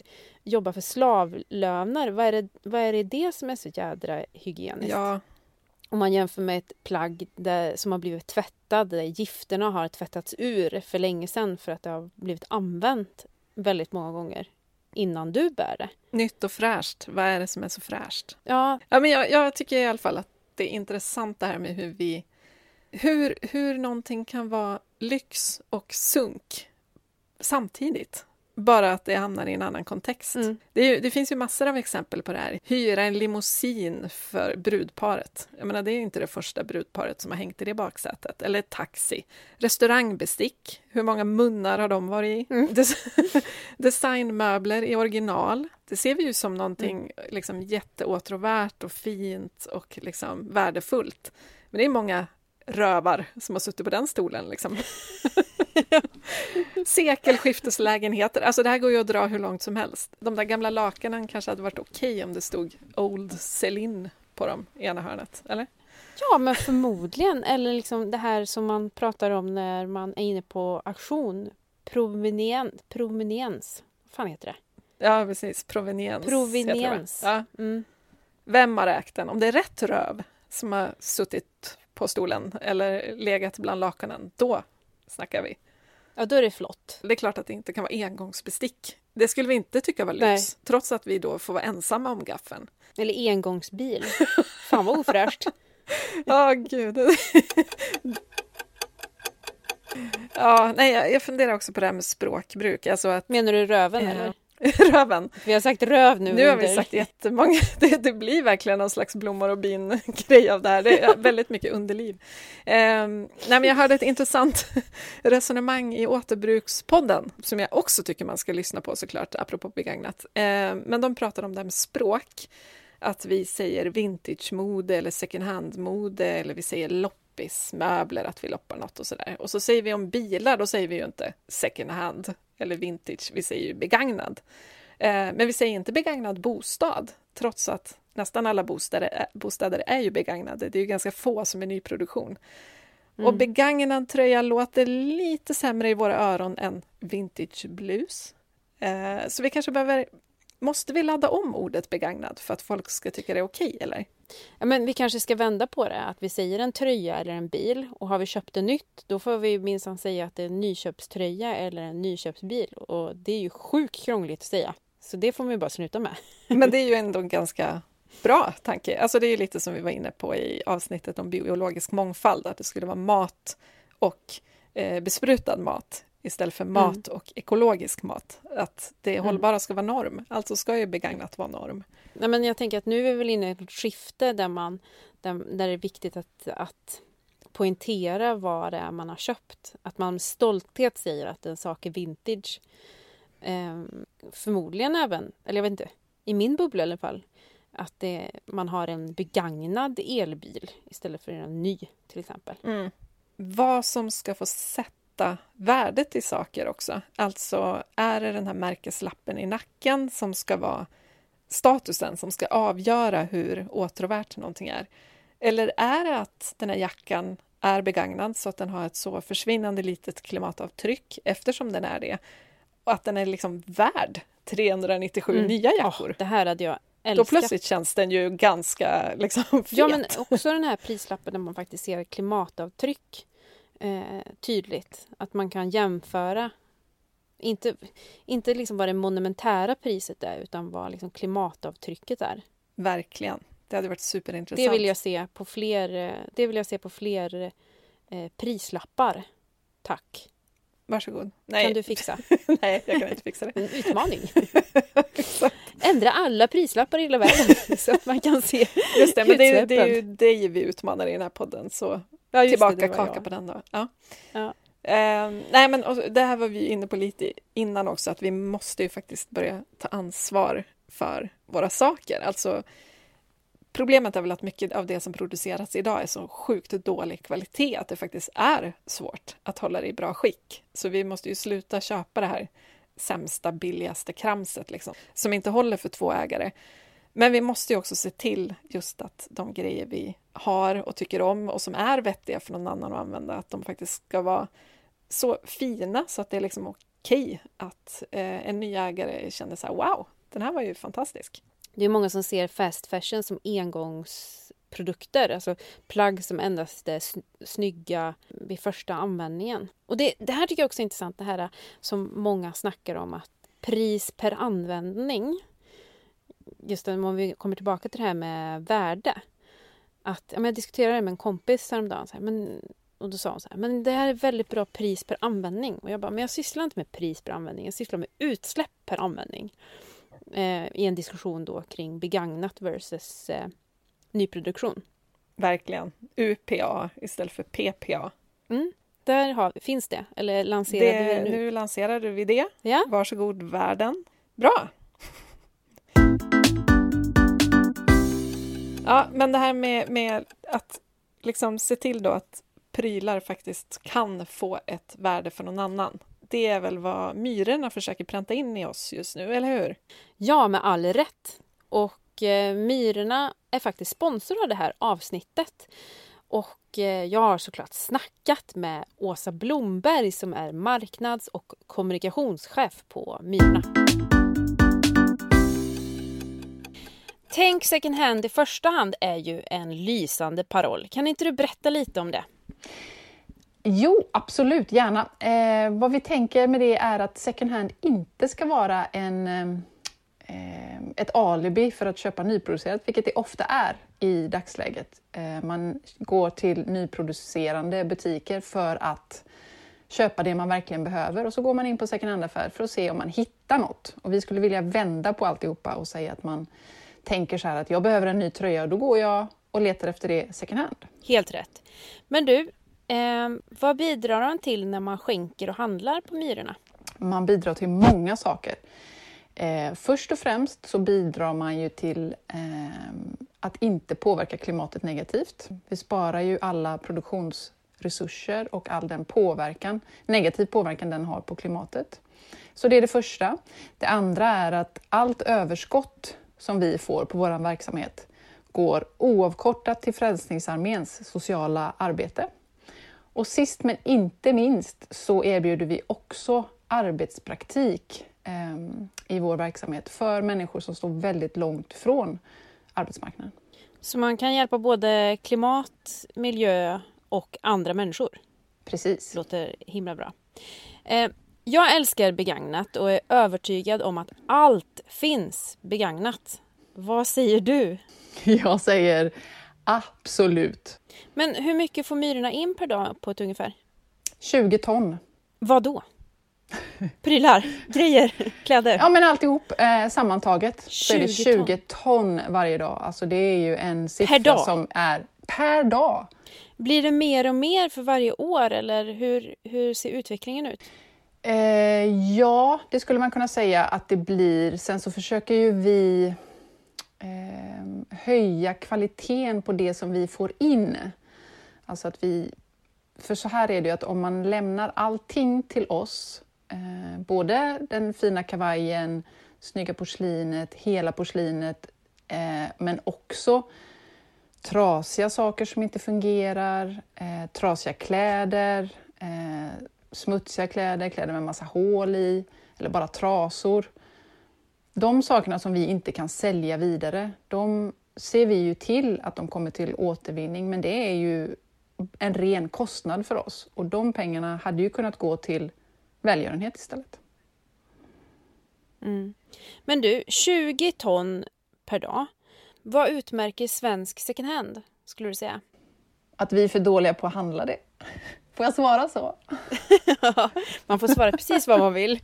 jobbar för slavlöner? Vad är det, vad är det, det som är så jädra hygieniskt? Ja, Om man jämför med ett plagg där, som har blivit tvättad, där gifterna har tvättats ur för länge sedan för att det har blivit använt väldigt många gånger innan du bär det. nytt och fräscht. Vad är det som är så fräscht? Ja, Ja, men jag, jag tycker i alla fall att det är intressant det här med hur vi... Hur, hur någonting kan vara lyx och sunk samtidigt. Bara att det hamnar i en annan kontext. Mm. Det, ju, det finns ju massor av exempel på det här. Hyra en limousin för brudparet. Jag menar, det är inte det första brudparet som har hängt i det baksätet. Eller taxi. Restaurangbestick. Hur många munnar har de varit i? Mm. Des- Designmöbler i original. Det ser vi ju som någonting liksom, jätteåtråvärt och fint och liksom, värdefullt. Men det är många rövar som har suttit på den stolen. Liksom. Sekelskifteslägenheter. Alltså det här går ju att dra hur långt som helst. De där gamla lakanen kanske hade varit okej om det stod Old Celine på dem i ena hörnet, eller? ja men förmodligen. Eller liksom det här som man pratar om när man är inne på auktion. Provenien, proveniens. Vad fan heter det? Ja, precis. Proveniens. Proveniens. Ja. Mm. Vem har ägt den? Om det är rätt röv som har suttit på stolen eller legat bland lakanen, då snackar vi. Ja, då är det flott. Det är klart att det inte kan vara engångsbestick. Det skulle vi inte tycka var lyx, Nej. trots att vi då får vara ensamma om gaffeln. Eller engångsbil. Fan vad ofräscht. Ja, gud. ja, nej, jag, funderar också på det här med språkbruk. Alltså att Menar du röven Ja. eller? röven. Vi har sagt röv nu. Nu har vi sagt jättemånga. Det, det blir verkligen någon slags blommor och bin-grej av det här. Det är väldigt mycket underliv. Ehm, nej, men jag hörde ett intressant resonemang i Återbrukspodden som jag också tycker man ska lyssna på såklart, apropå begagnat. Ehm, men de pratar om det här med språk. Att vi säger vintage-mode eller second hand-mode eller vi säger loppismöbler, att vi loppar något och sådär. Och så säger vi om bilar, då säger vi ju inte second hand eller vintage, vi säger ju begagnad. Eh, Men vi säger inte begagnad bostad, trots att nästan alla bostäder är, bostäder är ju begagnade. Det är ju ganska få som är nyproduktion. Och Mm. begagnad tröja låter lite sämre i våra öron än vintage blus. Eh, Så vi kanske behöver... Måste vi ladda om ordet begagnad för att folk ska tycka det är okej, eller? Ja, men vi kanske ska vända på det. Att vi säger en tröja eller en bil. Och har vi köpt det nytt, då får vi minsann säga att det är en nyköpströja eller en nyköpsbil. Och det är ju sjukt krångligt att säga. Så det får man ju bara sluta med. Men det är ju ändå en ganska bra tanke. Alltså det är lite som vi var inne på i avsnittet om biologisk mångfald, att det skulle vara mat och eh, besprutad mat istället för mat och ekologisk mat. Att det Mm. hållbara ska vara norm, alltså ska ju begagnat vara norm. Nej, men jag tänker att nu är vi väl inne i ett skifte där, man, där, där det är viktigt att, att poängtera vad det är man har köpt. Att man med stolthet säger att en sak är vintage. Ehm, förmodligen även, eller jag vet inte, i min bubbla i alla fall, att det, man har en begagnad elbil istället för en ny till exempel. Mm. Vad som ska få sätta värdet i saker också. Alltså, är det den här märkeslappen i nacken som ska vara statusen, som ska avgöra hur åtråvärt någonting är? Eller är det att den här jackan är begagnad så att den har ett så försvinnande litet klimatavtryck eftersom den är det och att den är liksom värd 397 Mm. nya jackor? det här hade jag älska. Då plötsligt känns den ju ganska liksom fet. Ja, men också den här prislappen där man faktiskt ser klimatavtryck eh, tydligt. Att man kan jämföra. Inte, inte liksom vad det monumentära priset är utan vad liksom klimatavtrycket är. Verkligen. Det hade varit superintressant. Det vill jag se på fler, det vill jag se på fler eh, prislappar. Tack. Varsågod. Nej. Kan du fixa? Nej, jag kan inte fixa det. En utmaning. Ändra alla prislappar i hela världen så att man kan se Just det, men det är, det är ju dig vi utmanar i den här podden. Så Ja, tillbaka det, det kaka jag. på den då. Ja. Ja. Eh, nej men och det här var vi inne på lite innan också, att vi måste ju faktiskt börja ta ansvar för våra saker. Alltså, problemet är väl att mycket av det som produceras idag är så sjukt dålig kvalitet att det faktiskt är svårt att hålla det i bra skick. Så vi måste ju sluta köpa det här sämsta, billigaste kramset liksom, som inte håller för två ägare. Men vi måste ju också se till just att de grejer vi har och tycker om och som är vettiga för någon annan att använda, att de faktiskt ska vara så fina så att det är liksom okej att eh, en ny ägare känner så här wow, den här var ju fantastisk. Det är många som ser fast fashion som engångsprodukter, alltså plagg som endast är snygga vid första användningen. Och det, det här tycker jag också är intressant, det här som många snackar om att pris per användning, just om vi kommer tillbaka till det här med värde, att ja, jag diskuterade det med en kompis häromdagen, så här, men, och då sa hon så här, men det här är väldigt bra pris per användning. Och jag bara, men jag sysslar inte med pris per användning, jag sysslar med utsläpp per användning eh, i en diskussion då kring begagnat versus eh, nyproduktion. Verkligen. UPA istället för PPA. Mm. Där har, finns det, eller lanserade vi Det, det nu? nu lanserade vi det. Ja, Varsågod världen. Bra! Ja, men det här med, med att liksom se till då att prylar faktiskt kan få ett värde för någon annan. Det är väl vad myrorna försöker pränta in i oss just nu, eller hur? ja, med all rätt. Och eh, Myrorna är faktiskt sponsor av det här avsnittet. Och eh, jag har såklart snackat med Åsa Blomberg som är marknads och kommunikationschef på Myrorna. Tänk second hand i första hand är ju en lysande paroll. Kan inte du berätta lite om det? Jo, absolut, gärna. Eh, vad vi tänker med det är att second hand inte ska vara en, eh, eh, ett alibi för att köpa nyproducerat, vilket det ofta är i dagsläget. Eh, man går till nyproducerande butiker för att köpa det man verkligen behöver och så går man in på second hand-affär för att se om man hittar något. Och vi skulle vilja vända på alltihopa och säga att man tänker så här att jag behöver en ny tröja och då går jag och letar efter det second hand. Helt rätt. Men du, eh, vad bidrar man till när man skänker och handlar på Myrorna? Man bidrar till många saker. Eh, först och främst så bidrar man ju till eh, att inte påverka klimatet negativt. Vi sparar ju alla produktionsresurser och all den påverkan, negativ påverkan den har på klimatet. Så det är det första. Det andra är att allt överskott som vi får på vår verksamhet går oavkortat till Frälsningsarméns sociala arbete. Och sist men inte minst så erbjuder vi också arbetspraktik eh, i vår verksamhet för människor som står väldigt långt från arbetsmarknaden. Så man kan hjälpa både klimat, miljö och andra människor. Precis. Låter himla bra. Eh, jag älskar begagnat och är övertygad om att allt finns begagnat. Vad säger du? Jag säger absolut. Men hur mycket får Myrorna in per dag på ett ungefär? 20 ton. Vad då? Prylar, grejer, kläder? Ja men alltihop eh, sammantaget så är det 20 20 ton varje dag. Alltså det är ju en siffra Per dag? som är per dag. Blir det mer och mer för varje år eller hur, hur ser utvecklingen ut? Eh, ja, det skulle man kunna säga att det blir. Sen så försöker ju vi eh, höja kvaliteten på det som vi får in. Alltså att vi... För så här är det ju att om man lämnar allting till oss, eh, både den fina kavajen, snygga porslinet, hela porslinet, eh, men också trasiga saker som inte fungerar, eh, trasiga kläder, eh, smutsiga kläder, kläder med massa hål i eller bara trasor de sakerna som vi inte kan sälja vidare, de ser vi ju till att de kommer till återvinning, men det är ju en ren kostnad för oss och de pengarna hade ju kunnat gå till välgörenhet istället. Mm. Men du, 20 ton per dag. Vad utmärker svensk second hand, skulle du säga? Att vi är för dåliga på att handla det. Får jag svara så? man får svara precis vad man vill.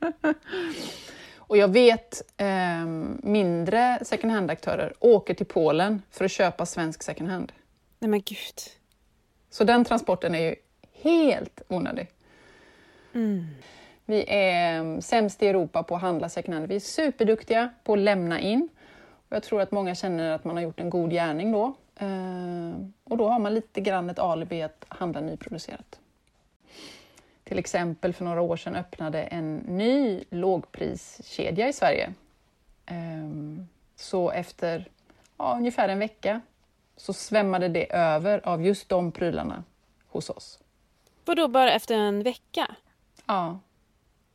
Och jag vet eh, mindre second hand-aktörer åker till Polen för att köpa svensk second hand. Nej men gud. Så den transporten är ju helt onödig. Mm. Vi är ehm, sämst i Europa på att handla second hand. Vi är superduktiga på att lämna in. Och jag tror att många känner att man har gjort en god gärning då. Eh, och då har man lite grann ett alibi att handla nyproducerat. Till exempel för några år sedan öppnade en ny lågpriskedja i Sverige. Ehm, så efter ja, ungefär en vecka så svämmade det över av just de prylarna hos oss. Vadå, bara efter en vecka? Ja.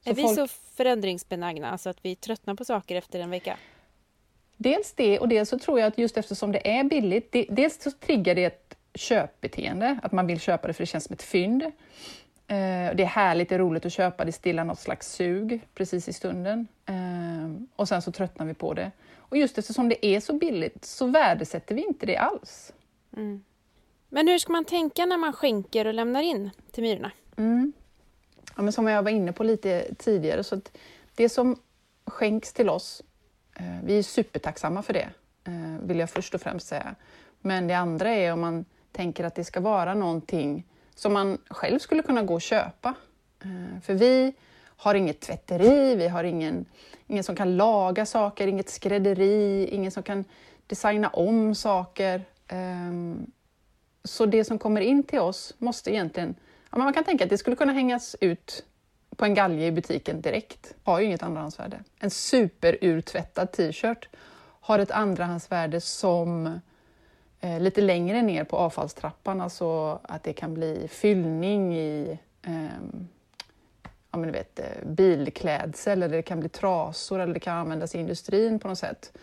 Så är vi folk... så förändringsbenägna, alltså att vi tröttnar på saker efter en vecka? Dels det, och dels så tror jag att just eftersom det är billigt, dels så triggar det ett köpbeteende, att man vill köpa det för det känns som ett fynd. Eh, det är härligt, det är roligt att köpa, det stillar något slags sug precis i stunden. Eh, och sen så tröttnar vi på det. Och just eftersom det är så billigt så värdesätter vi inte det alls. Mm. Men hur ska man tänka när man skänker och lämnar in till Myrorna? Mm. Ja, men som jag var inne på lite tidigare, så det som skänks till oss, eh, vi är supertacksamma för det, eh, vill jag först och främst säga. Men det andra är om man tänker att det ska vara någonting som man själv skulle kunna gå och köpa. Eh, för vi har inget tvätteri, vi har ingen, ingen som kan laga saker, inget skrädderi, ingen som kan designa om saker. Ehm, så det som kommer in till oss måste egentligen Ja, man kan tänka att det skulle kunna hängas ut på en galge i butiken direkt. Har ju inget andrahandsvärde. En superurtvättad t-shirt har ett andrahandsvärde som eh, lite längre ner på avfallstrappan, alltså att det kan bli fyllning i eh, ja, men du vet, eh, bilklädsel eller det kan bli trasor eller det kan användas i industrin på något sätt.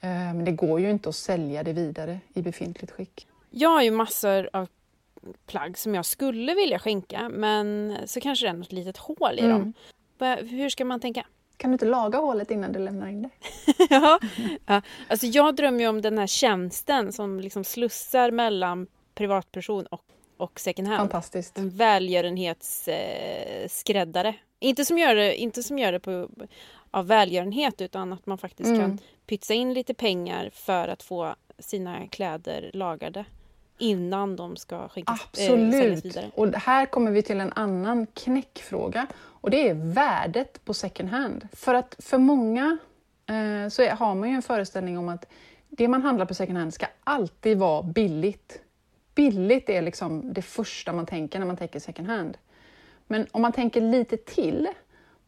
Eh, men det går ju inte att sälja det vidare i befintligt skick. Jag har ju massor av plagg som jag skulle vilja skänka men så kanske det är något litet hål i mm. dem. Hur ska man tänka? Kan du inte laga hålet innan du lämnar in det? ja, ja, alltså jag drömmer om den här tjänsten som liksom slussar mellan privatperson och, och second hand. Fantastiskt. En välgörenhetsskräddare. Eh, inte, som gör det, inte som gör det på, av välgörenhet utan att man faktiskt mm. kan pytsa in lite pengar för att få sina kläder lagade innan de ska skickas, Absolut. Eh, vidare. Och här kommer vi till en annan knäckfråga och det är värdet på second hand. För att för många eh, så är, har man ju en föreställning om att det man handlar på second hand ska alltid vara billigt. Billigt är liksom det första man tänker när man tänker second hand. Men om man tänker lite till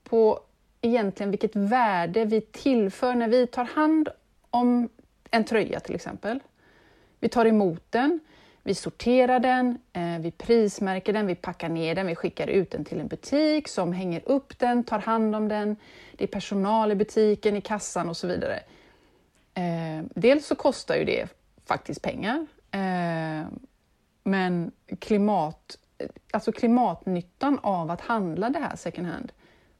på egentligen vilket värde vi tillför när vi tar hand om en tröja till exempel. Vi tar emot den, vi sorterar den, eh, vi prismärker den, vi packar ner den, vi skickar ut den till en butik som hänger upp den, tar hand om den. Det är personal i butiken, i kassan och så vidare. Eh, dels så kostar ju det faktiskt pengar, eh, men klimat, alltså klimatnyttan av att handla det här second hand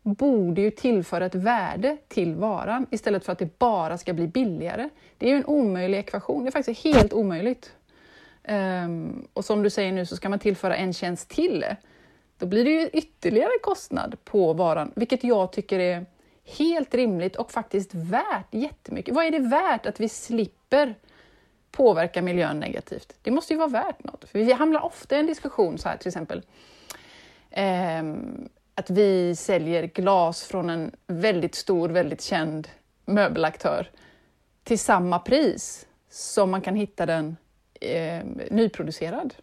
borde ju tillföra ett värde till varan istället för att det bara ska bli billigare. Det är ju en omöjlig ekvation, det är faktiskt helt omöjligt. Um, och som du säger nu så ska man tillföra en tjänst till. Då blir det ju ytterligare kostnad på varan, vilket jag tycker är helt rimligt och faktiskt värt jättemycket. Vad är det värt att vi slipper påverka miljön negativt? Det måste ju vara värt något. För vi hamnar ofta i en diskussion så här till exempel um, att vi säljer glas från en väldigt stor, väldigt känd möbelaktör till samma pris som man kan hitta den eh, nyproducerad.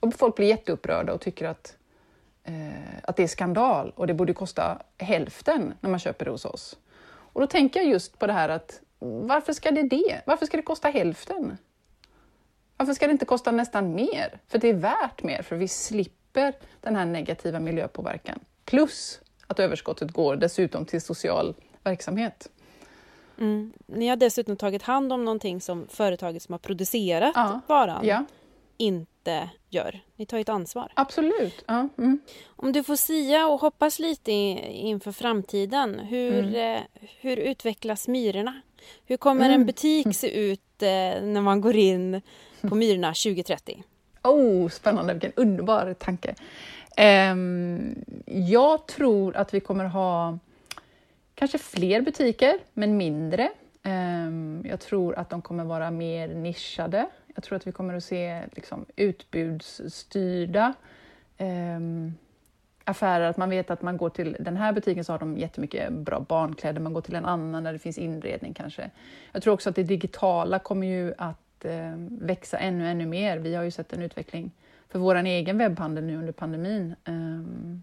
Och folk blir jätteupprörda och tycker att, eh, att det är skandal och det borde kosta hälften när man köper det hos oss. Och då tänker jag just på det här att varför ska det det? Varför ska det kosta hälften? Varför ska det inte kosta nästan mer? För det är värt mer, för vi slipper den här negativa miljöpåverkan. Plus att överskottet går dessutom till social verksamhet. Mm. Ni har dessutom tagit hand om någonting som företaget som har producerat Ja. varan Ja, inte gör. Ni tar ett ansvar. absolut. Ja, mm. Om du får sia och hoppas lite inför framtiden. Hur, Mm. eh, hur utvecklas Myrorna? Hur kommer en Mm. butik se ut eh, när man går in på Myrorna 2030? Oh, spännande, vilken underbar tanke. Ehm, jag tror att vi kommer ha kanske fler butiker, men mindre. Ehm, jag tror att de kommer vara mer nischade. Jag tror att vi kommer att se liksom, utbudsstyrda ehm, affärer. Att man vet att man går till den här butiken så har de jättemycket bra barnkläder. Man går till en annan där det finns inredning kanske. Jag tror också att det digitala kommer ju att eh, växa ännu, ännu mer. Vi har ju sett en utveckling för vår egen webbhandel nu under pandemin ehm,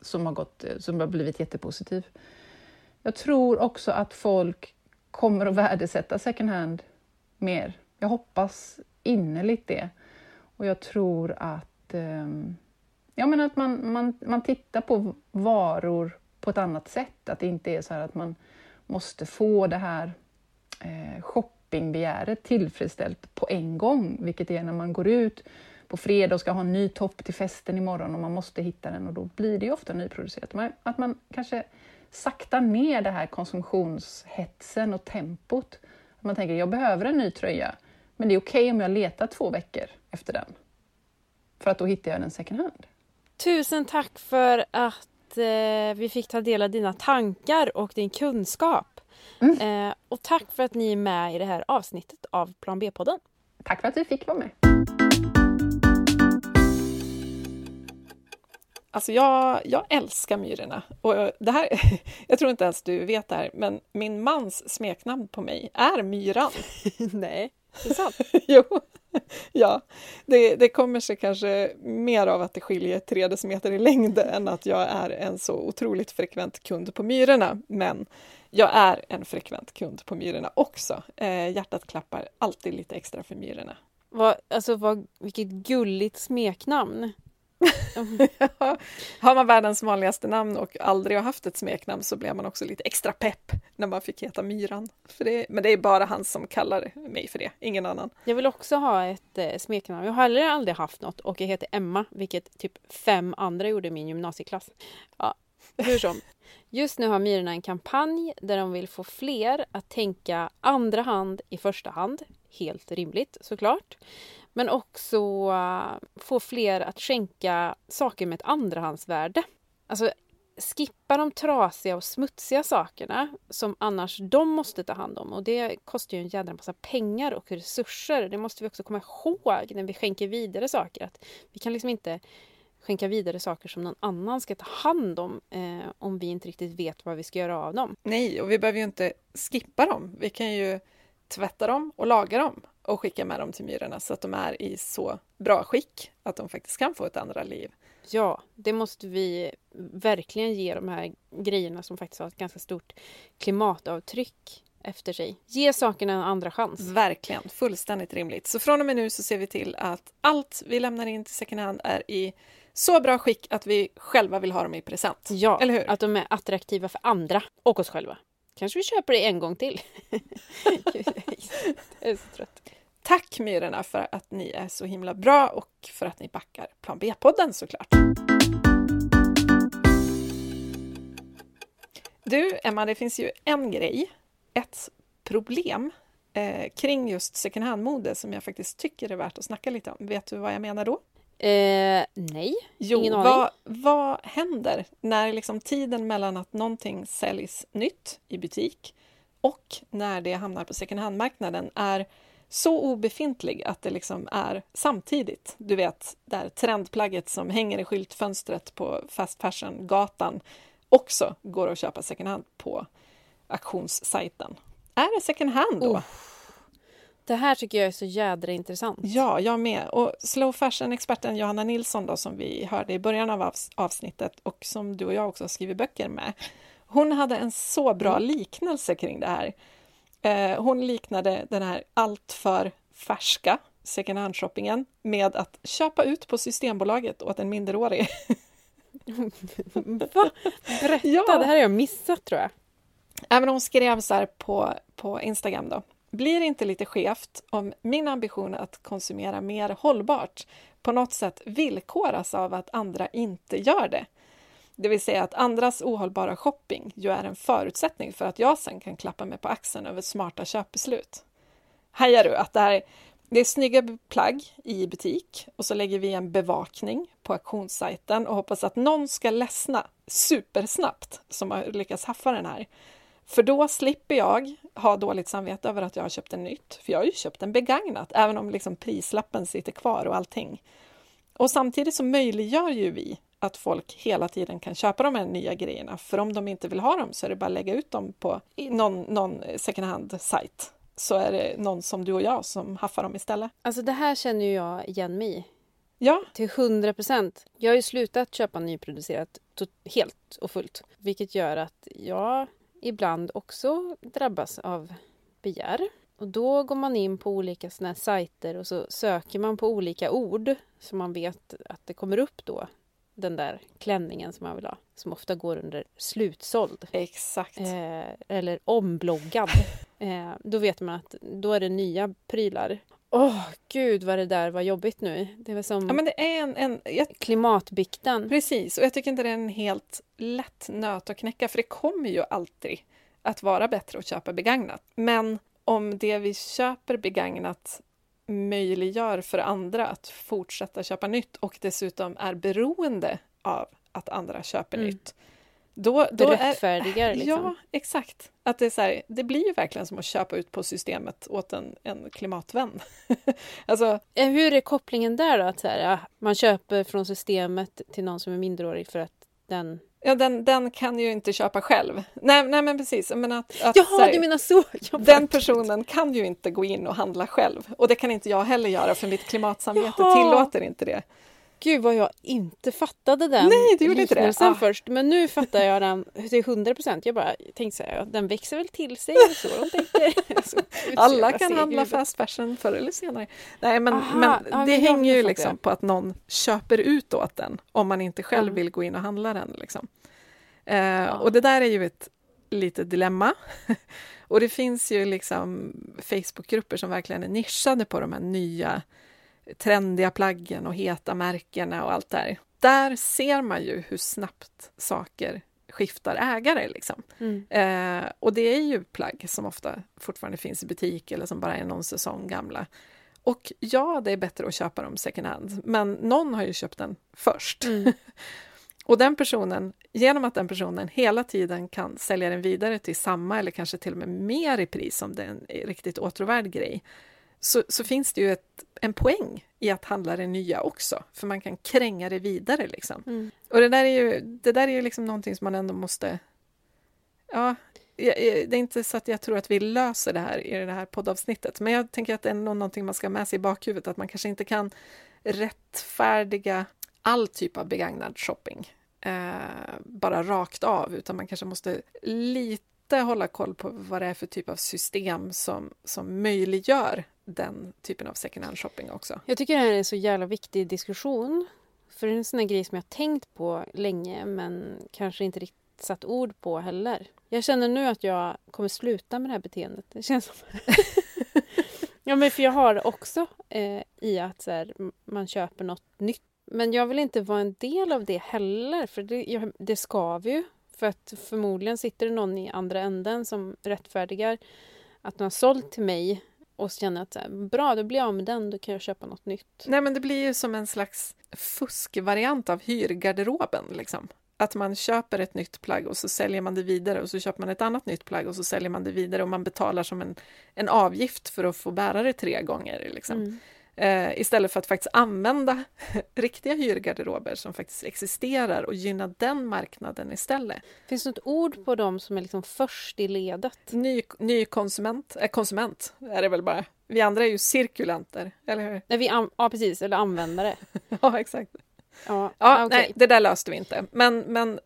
som, har gått, som har blivit jättepositiv. Jag tror också att folk kommer att värdesätta second hand mer. Jag hoppas innerligt det. Och jag tror att, eh, jag menar att man, man, man tittar på varor på ett annat sätt. Att det inte är så här att man måste få det här eh, shoppingbegäret tillfredsställt på en gång, vilket är när man går ut på fredag och ska ha en ny topp till festen imorgon och man måste hitta den och då blir det ju ofta nyproducerat. Att man kanske saktar ner det här konsumtionshetsen och tempot. Man tänker, jag behöver en ny tröja, men det är okej om jag letar två veckor efter den. För att då hittar jag den second hand. Tusen tack för att eh, vi fick ta del av dina tankar och din kunskap. Mm. Eh, och tack för att ni är med i det här avsnittet av Plan B-podden. Tack för att vi fick vara med. Alltså jag, jag älskar myrorna. Och det här, jag tror inte ens du vet det här, men min mans smeknamn på mig är Myran. Nej, det är sant. jo, ja. Det, det kommer sig kanske mer av att det skiljer tre decimeter i längd än att jag är en så otroligt frekvent kund på Myrorna. Men jag är en frekvent kund på Myrorna också. Eh, hjärtat klappar alltid lite extra för Myrorna. Vad, alltså vad, vilket gulligt smeknamn. Har man världens vanligaste namn och aldrig har haft ett smeknamn så blev man också lite extra pepp när man fick heta Myran. För det, men det är bara han som kallar mig för det, ingen annan. Jag vill också ha ett eh, smeknamn. Jag har heller aldrig haft något och jag heter Emma, vilket typ fem andra gjorde i min gymnasieklass. Ja, hur som. Just nu har Myrorna en kampanj där de vill få fler att tänka andra hand i första hand. Helt rimligt såklart. Men också äh, få fler att skänka saker med ett andrahandsvärde. Alltså skippa de trasiga och smutsiga sakerna som annars de måste ta hand om. Och det kostar ju en jädra massa pengar och resurser. Det måste vi också komma ihåg när vi skänker vidare saker. Att vi kan liksom inte skänka vidare saker som någon annan ska ta hand om eh, om vi inte riktigt vet vad vi ska göra av dem. Nej, och vi behöver ju inte skippa dem. Vi kan ju tvätta dem och laga dem och skicka med dem till myrorna så att de är i så bra skick att de faktiskt kan få ett andra liv. Ja, det måste vi verkligen ge de här grejerna som faktiskt har ett ganska stort klimatavtryck efter sig. Ge sakerna en andra chans. Verkligen, fullständigt rimligt. Så från och med nu så ser vi till att allt vi lämnar in till second hand är i så bra skick att vi själva vill ha dem i present. Ja, Eller hur? att de är attraktiva för andra och oss själva. Kanske vi köper det en gång till. Jag är så trött. Tack Myrorna för att ni är så himla bra och för att ni backar Plan B-podden såklart. Du, Emma, det finns ju en grej, ett problem eh, kring just second hand-mode som jag faktiskt tycker är värt att snacka lite om. Vet du vad jag menar då? Eh, nej, Jo, ingen aning. vad, vad händer när liksom tiden mellan att någonting säljs nytt i butik och när det hamnar på second hand-marknaden är så obefintlig att det liksom är samtidigt. Du vet, där trendplagget som hänger i skyltfönstret på fast fashion-gatan också går att köpa second hand på auktionssajten. Är det second hand då? Oh. Det här tycker jag är så jädra intressant. Ja, jag med. Och slow fashion-experten Johanna Nilsson då, som vi hörde i början av avs- avsnittet och som du och jag också har skrivit böcker med. Hon hade en så bra liknelse kring det här. Eh, hon liknade den här alltför färska second hand-shoppingen med att köpa ut på Systembolaget åt en minderårig. Va? Berätta, Ja. det här har jag missat tror jag. Även hon skrev så här på, på Instagram då. Blir det inte lite skevt om min ambition att konsumera mer hållbart på något sätt villkoras av att andra inte gör det? Det vill säga att andras ohållbara shopping ju är en förutsättning för att jag sen kan klappa mig på axeln över smarta köpbeslut. Hajar du att det här det är snygga plagg i butik och så lägger vi en bevakning på auktionssajten och hoppas att någon ska ledsna supersnabbt som har lyckats haffa den här. För då slipper jag ha dåligt samvete över att jag har köpt en nytt, för jag har ju köpt en begagnat, även om liksom prislappen sitter kvar och allting. Och samtidigt så möjliggör ju vi att folk hela tiden kan köpa de här nya grejerna, för om de inte vill ha dem så är det bara att lägga ut dem på någon, någon second hand-sajt så är det någon som du och jag som haffar dem istället. Alltså det här känner ju jag igen mig i. Ja. Till hundra procent. Jag har ju slutat köpa nyproducerat helt och fullt. Vilket gör att jag ibland också drabbas av begär. Och då går man in på olika såna här sajter och så söker man på olika ord så man vet att det kommer upp då den där klänningen som man vill ha. Som ofta går under slutsåld. Exakt. Eh, eller ombloggad. Eh, då vet man att då är det nya prylar. Åh, oh, gud vad det där var jobbigt nu. Det var som ja, men det är en, en, jag... klimatbikten. Precis, och jag tycker inte det är en helt lätt nöt att knäcka, för det kommer ju alltid att vara bättre att köpa begagnat. Men om det vi köper begagnat möjliggör för andra att fortsätta köpa nytt och dessutom är beroende av att andra köper mm. nytt. Då, då det rättfärdigar är, liksom. Ja, exakt. Att det, är så här, det blir ju verkligen som att köpa ut på systemet åt en, en klimatvän. alltså, eh, Hur är kopplingen där då? Att så här, man köper från systemet till någon som är minderårig för att den Ja, den, den kan ju inte köpa själv. Nej, nej men precis. Men att, att, Jaha, här, du menar så! den personen kan ju inte gå in och handla själv. Och det kan inte jag heller göra, för mitt klimatsamvete Jaha. tillåter inte det. Gud vad jag inte fattade den Nej, du gjorde inte det. Ah. först. Men nu fattar jag den till 100 procent. Jag bara tänkte så här, den växer väl till sig. Så de så, Alla kan handla fast fashion förr eller senare. Nej, men, Aha, men ja, det hänger ju liksom det. på att någon köper ut åt den om man inte själv mm. vill gå in och handla den. Liksom. Eh, ja. Och det där är ju ett litet dilemma. och det finns ju liksom Facebookgrupper som verkligen är nischade på de här nya trendiga plaggen och heta märkena och allt där. Där ser man ju hur snabbt saker skiftar ägare. Liksom. Mm. Eh, och det är ju plagg som ofta fortfarande finns i butik eller som bara är någon säsong gamla. Och ja, det är bättre att köpa dem second hand, men någon har ju köpt den först. Mm. och den personen, genom att den personen hela tiden kan sälja den vidare till samma eller kanske till och med mer i pris om det är en riktigt åtråvärd grej, så, så finns det ju ett, en poäng i att handla det nya också, för man kan kränga det vidare. Liksom. Mm. Och det där är ju, det där är ju liksom någonting som man ändå måste... Ja, det är inte så att jag tror att vi löser det här i det här poddavsnittet, men jag tänker att det är någonting man ska ha med sig i bakhuvudet, att man kanske inte kan rättfärdiga all typ av begagnad shopping eh, bara rakt av, utan man kanske måste lite hålla koll på vad det är för typ av system som, som möjliggör den typen av second hand shopping också. Jag tycker det här är en så jävla viktig diskussion. För det är en sån här grej som jag tänkt på länge men kanske inte riktigt satt ord på heller. Jag känner nu att jag kommer sluta med det här beteendet. Det känns som... ja men för jag har det också eh, i att så här, man köper något nytt. Men jag vill inte vara en del av det heller för det, jag, det ska vi ju. För att förmodligen sitter det någon i andra änden som rättfärdigar att de har sålt till mig och känner att bra, då blir jag av med den, då kan jag köpa något nytt. Nej, men det blir ju som en slags fuskvariant av hyrgarderoben. Liksom. Att man köper ett nytt plagg och så säljer man det vidare och så köper man ett annat nytt plagg och så säljer man det vidare och man betalar som en, en avgift för att få bära det tre gånger. Liksom. Mm. Eh, istället för att faktiskt använda riktiga hyrgarderober som faktiskt existerar och gynna den marknaden istället. Finns det något ord på dem som är liksom först i ledet? Ny, ny konsument, äh, konsument är det väl bara. Vi andra är ju cirkulanter, eller hur? Nej, vi ja, precis, eller användare. ja, exakt. Ja, ja okay. nej, det där löste vi inte. Men, men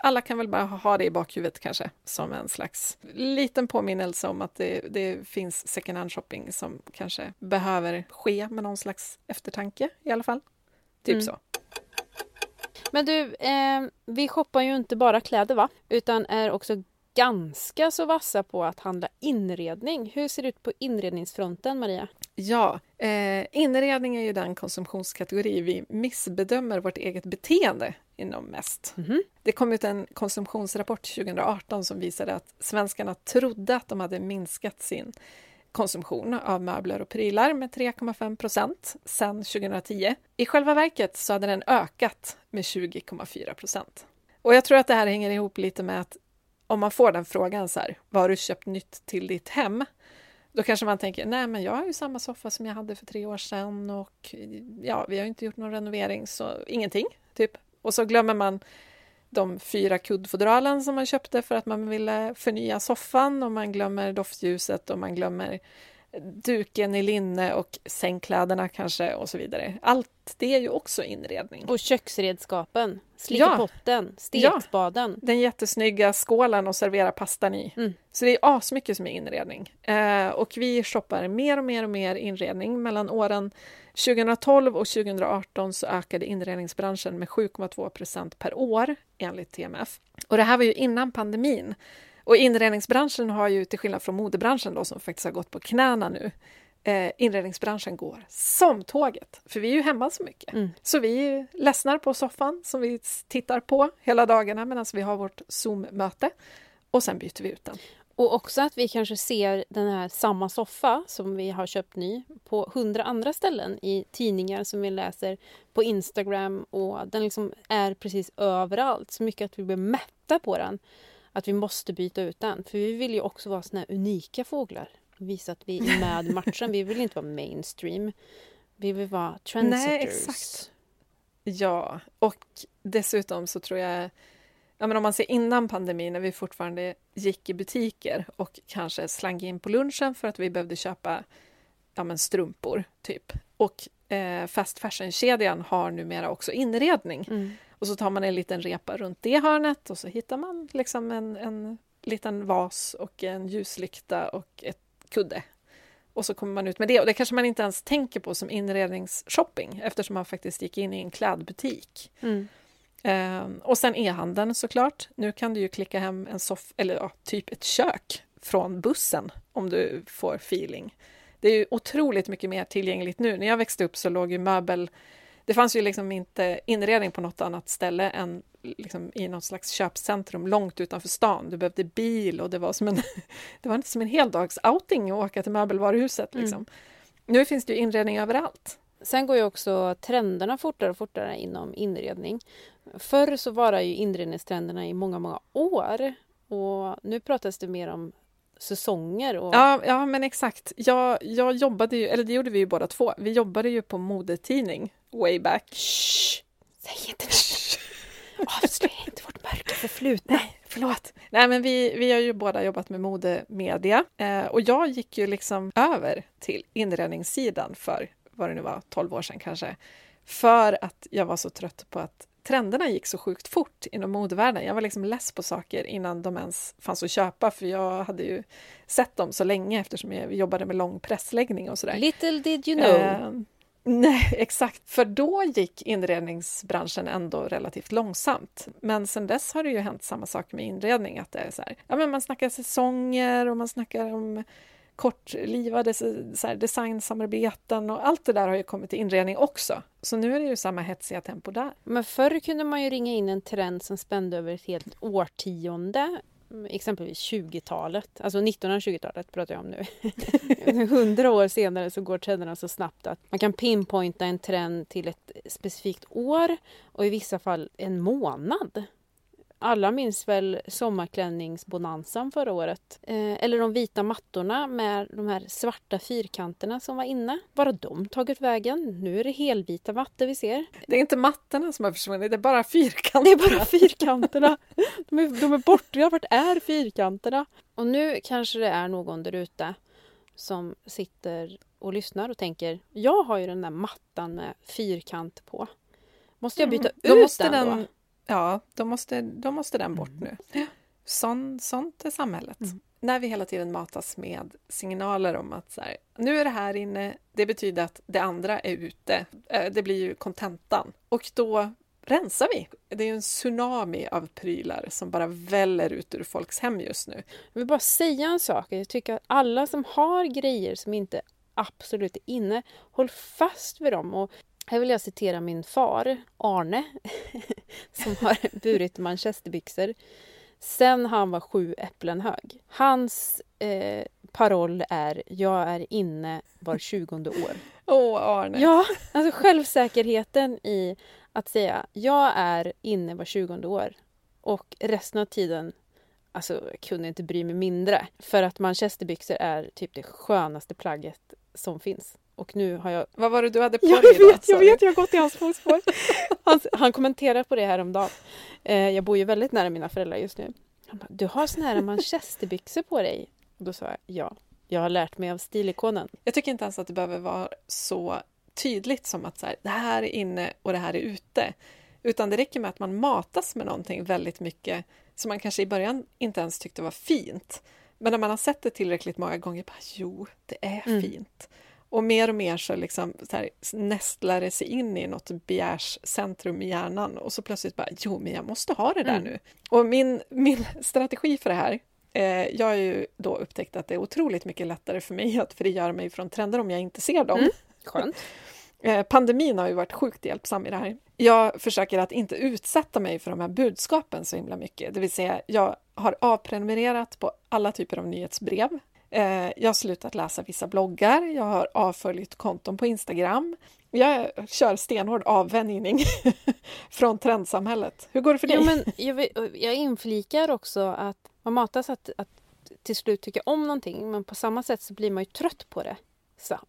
alla kan väl bara ha det i bakhuvudet kanske, som en slags liten påminnelse om att det, det finns second hand shopping som kanske behöver ske med någon slags eftertanke i alla fall. Typ mm. så. Men du, eh, vi shoppar ju inte bara kläder va? Utan är också ganska så vassa på att handla inredning. Hur ser det ut på inredningsfronten, Maria? Ja, eh, inredning är ju den konsumtionskategori vi missbedömer vårt eget beteende inom mest. Mhm. Det kom ut en konsumtionsrapport 2018 som visade att svenskarna trodde att de hade minskat sin konsumtion av möbler och prylar med 3,5 procent sedan 2010. I själva verket så hade den ökat med 20,4 procent. Och jag tror att det här hänger ihop lite med att om man får den frågan så här, vad har du köpt nytt till ditt hem? Då kanske man tänker, nej men jag har ju samma soffa som jag hade för tre år sedan och ja, vi har inte gjort någon renovering så ingenting, typ. Och så glömmer man de fyra kuddfodralen som man köpte för att man ville förnya soffan och man glömmer doftljuset och man glömmer duken i linne och sängkläderna kanske och så vidare. Allt det är ju också inredning. Och köksredskapen, slickepotten, Ja. stekspaden. Den jättesnygga skålen att servera pastan i. Mm. Så det är asmycket som är inredning. Eh, och vi shoppar mer och mer och mer inredning. Mellan åren 2012 och 2018 så ökade inredningsbranschen med 7,2 procent per år enligt TMF. Och det här var ju innan pandemin. Och inredningsbranschen har ju till skillnad från modebranschen då som faktiskt har gått på knäna nu eh, inredningsbranschen går som tåget, för vi är ju hemma så mycket. Mm. Så vi ledsnar på soffan som vi tittar på hela dagarna medan vi har vårt Zoom-möte och sen byter vi ut den. Och också att vi kanske ser den här samma soffa som vi har köpt ny på hundra andra ställen i tidningar som vi läser på Instagram och den liksom är precis överallt. Så mycket att vi blir mätta på den. Att vi måste byta ut den. För vi vill ju också vara såna här unika fåglar. Visa att vi är med i matchen. Vi vill inte vara mainstream. Vi vill vara trendsetters. Nej, exakt. Ja, och dessutom så tror jag Ja, men om man ser innan pandemin när vi fortfarande gick i butiker och kanske slank in på lunchen för att vi behövde köpa ja, men strumpor, typ. Och eh, fast fashion-kedjan har numera också inredning. Mm. Och så tar man en liten repa runt det hörnet och så hittar man liksom en, en liten vas och en ljuslykta och ett kudde. Och så kommer man ut med det. Och det kanske man inte ens tänker på som inredningsshopping eftersom man faktiskt gick in i en klädbutik. Mm. Ehm, och sen e-handeln såklart. Nu kan du ju klicka hem en soff eller ja, typ ett kök från bussen om du får feeling. Det är ju otroligt mycket mer tillgängligt nu. När jag växte upp så låg ju möbel... Det fanns ju liksom inte inredning på något annat ställe än liksom i något slags köpcentrum långt utanför stan. Du behövde bil och det var som en, det var inte som en heldags-outing att åka till möbelvaruhuset. Liksom. Nu finns det ju inredning överallt. Sen går ju också trenderna fortare och fortare inom inredning. Förr så var det ju inredningstrenderna i många, många år. Och nu pratas det mer om säsonger. Och... Ja, ja men exakt. Jag, jag jobbade ju, eller det gjorde vi ju båda två. Vi jobbade ju på modetidning way back. Shh! Säg inte det! Avslöja inte vårt mörka förflutna. Förlåt. Nej, men vi, vi har ju båda jobbat med modemedia eh, och jag gick ju liksom över till inredningssidan för vad det nu var, 12 år sedan kanske. För att jag var så trött på att trenderna gick så sjukt fort inom modevärlden. Jag var liksom less på saker innan de ens fanns att köpa för jag hade ju sett dem så länge eftersom jag jobbade med lång pressläggning och sådär. Little did you know. Eh, nej, exakt. För då gick inredningsbranschen ändå relativt långsamt. Men sen dess har det ju hänt samma sak med inredning. Att det är så här, ja, men man snackar säsonger och man snackar om kortlivade så här, designsamarbeten och allt det där har ju kommit till inredning också. Så nu är det ju samma hetsiga tempo där. Men förr kunde man ju ringa in en trend som spände över ett helt årtionde. Exempelvis 20-talet, alltså 1920-talet pratar jag om nu. Hundra år senare så går trenderna så snabbt att man kan pinpointa en trend till ett specifikt år och i vissa fall en månad. Alla minns väl sommarklänningsbonanzan förra året? Eh, eller de vita mattorna med de här svarta fyrkanterna som var inne. Var har de tagit vägen? Nu är det helvita mattor vi ser. Det är inte mattorna som har försvunnit, det är bara Det fyrkanterna. är bara fyrkanterna. De är, de är borta. Vart är fyrkanterna? Och nu kanske det är någon där ute som sitter och lyssnar och tänker Jag har ju den där mattan med fyrkant på. Måste jag byta Mm. Ut måste den, den, då? Ja, då måste, då måste den bort nu. Sån, sånt är samhället. Mm. När vi hela tiden matas med signaler om att så här, nu är det här inne, det betyder att det andra är ute. Eh, Det blir ju kontentan. Och då rensar vi. Det är ju en tsunami av prylar som bara väller ut ur folks hem just nu. Jag vill bara säga en sak. Jag tycker att alla som har grejer som inte absolut är inne, håll fast vid dem. Och här vill jag citera min far, Arne, som har burit manchesterbyxor sen han var sju äpplen hög. Hans eh, paroll är Jag är inne var tjugonde år. Åh, oh, Arne! Ja, alltså självsäkerheten i att säga jag är inne var tjugonde år och resten av tiden Alltså, jag kunde inte bry mig mindre. För att manchesterbyxor är typ det skönaste plagget som finns. Och nu har jag... Vad var det du hade på jag dig vet, Jag vet, jag har gått i hans fotspår. Han, han kommenterar på det här om dagen. Eh, jag bor ju väldigt nära mina föräldrar just nu. Han bara, du har såna här manchesterbyxor på dig. Och då sa jag, ja. Jag har lärt mig av stilikonen. Jag tycker inte ens att det behöver vara så tydligt som att så här, det här är inne och det här är ute. Utan det räcker med att man matas med någonting väldigt mycket som man kanske i början inte ens tyckte var fint. Men när man har sett det tillräckligt många gånger, bara jo, det är mm. fint. Och mer och mer så, liksom, så här, nästlar det sig in i något begärscentrum i hjärnan och så plötsligt bara, jo, men jag måste ha det där mm. nu. Och min, min strategi för det här, eh, jag har ju då upptäckt att det är otroligt mycket lättare för mig att frigöra mig från trender om jag inte ser dem. Mm. Skönt. Eh, pandemin har ju varit sjukt hjälpsam i det här. Jag försöker att inte utsätta mig för de här budskapen så himla mycket. Det vill säga, jag har avprenumererat på alla typer av nyhetsbrev. Eh, jag har slutat läsa vissa bloggar. Jag har avföljt konton på Instagram. Jag kör stenhård avvänjning från trendsamhället. Hur går det för dig? Jo, men jag, jag inflikar också att man matas att, att till slut tycka om någonting men på samma sätt så blir man ju trött på det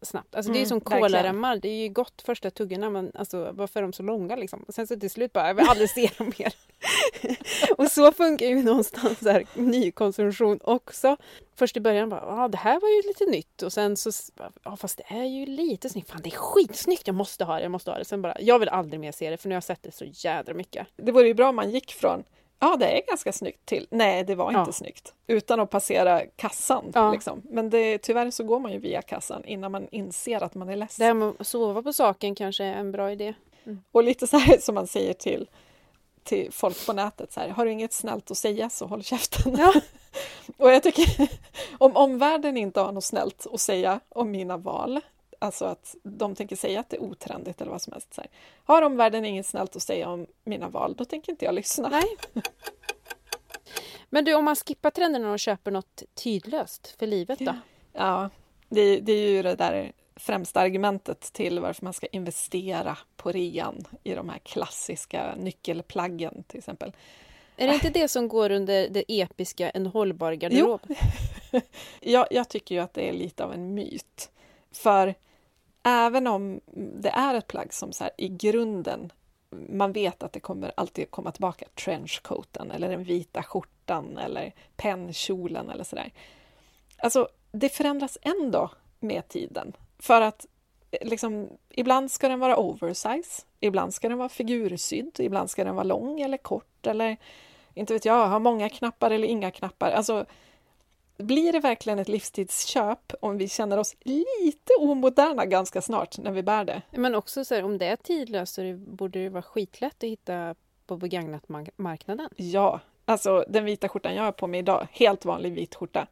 snabbt. Alltså det är mm, som kolaremmar, det är ju gott första tuggorna men alltså varför är de så långa liksom? sen så till slut bara, jag vill aldrig se dem mer. och så funkar ju någonstans här nykonsumtion också. Först i början bara, ja det här var ju lite nytt och sen så, ja fast det är ju lite snyggt, fan det är skitsnyggt, jag måste ha det, jag måste ha det. Sen bara, jag vill aldrig mer se det för nu har jag sett det så jädra mycket. Det vore ju bra om man gick från Ja, det är ganska snyggt till. Nej, det var inte ja. snyggt. Utan att passera kassan. Ja. Liksom. Men det, tyvärr så går man ju via kassan innan man inser att man är ledsen. Det här med att sova på saken kanske är en bra idé. Mm. Och lite så här som man säger till, till folk på nätet. Så här, Har du inget snällt att säga så håll käften. Ja. och jag tycker om omvärlden inte har något snällt att säga om mina val Alltså att de tänker säga att det är otrendigt eller vad som helst. Så här. Har omvärlden inget snällt att säga om mina val, då tänker inte jag lyssna. Nej. Men du, om man skippar trenderna och köper något tydlöst för livet då? Ja, det, det är ju det där främsta argumentet till varför man ska investera på rean i de här klassiska nyckelplaggen till exempel. Är det inte det som går under det episka en hållbar garderob? Jo. jag, jag tycker ju att det är lite av en myt. För även om det är ett plagg som så här, i grunden man vet att det kommer alltid komma tillbaka, trenchcoaten eller den vita skjortan eller pennkjolen eller sådär. Alltså, det förändras ändå med tiden. För att eh, liksom, ibland ska den vara oversize, ibland ska den vara figursydd, ibland ska den vara lång eller kort eller inte vet jag, ha många knappar eller inga knappar. Alltså, blir det verkligen ett livstidsköp om vi känner oss lite omoderna ganska snart när vi bär det? Men också så här, om det är tidlöst så borde det vara skitlätt att hitta på begagnat-marknaden. Ja, alltså den vita skjortan jag har på mig idag, helt vanlig vit skjorta.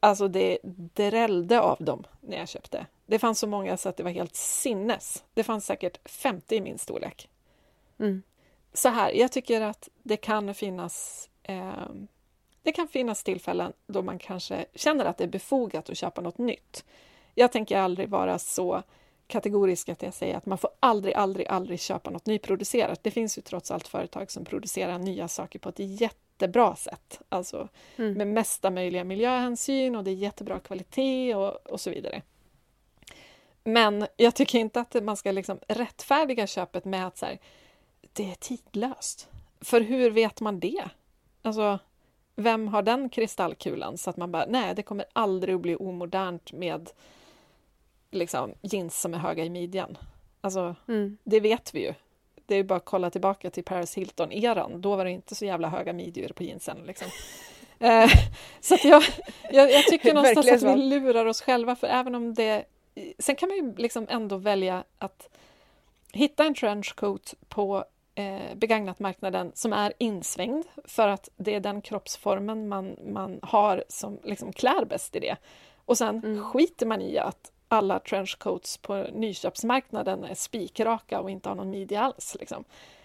Alltså det drällde av dem när jag köpte. Det fanns så många så att det var helt sinnes. Det fanns säkert 50 i min storlek. Mm. Så här, jag tycker att det kan finnas eh, det kan finnas tillfällen då man kanske känner att det är befogat att köpa något nytt. Jag tänker aldrig vara så kategorisk att jag säger att man får aldrig, aldrig, aldrig köpa något nyproducerat. Det finns ju trots allt företag som producerar nya saker på ett jättebra sätt, alltså mm. med mesta möjliga miljöhänsyn och det är jättebra kvalitet och, och så vidare. Men jag tycker inte att man ska liksom rättfärdiga köpet med att så här, det är tidlöst. För hur vet man det? Alltså, vem har den kristallkulan? Så att man bara, nej, det kommer aldrig att bli omodernt med liksom, jeans som är höga i midjan. Alltså, mm. det vet vi ju. Det är bara att kolla tillbaka till Paris Hilton-eran. Då var det inte så jävla höga midjor på jeansen. Liksom. eh, så jag, jag, jag tycker någonstans att vi lurar oss själva, för även om det... Sen kan man ju liksom ändå välja att hitta en trenchcoat på eh, begagnatmarknaden som är insvängd för att det är den kroppsformen man, man har som liksom klär bäst i det. Och sen Mm. skiter man i att alla trenchcoats på nyköpsmarknaden är spikraka och inte har någon midja alls. Liksom.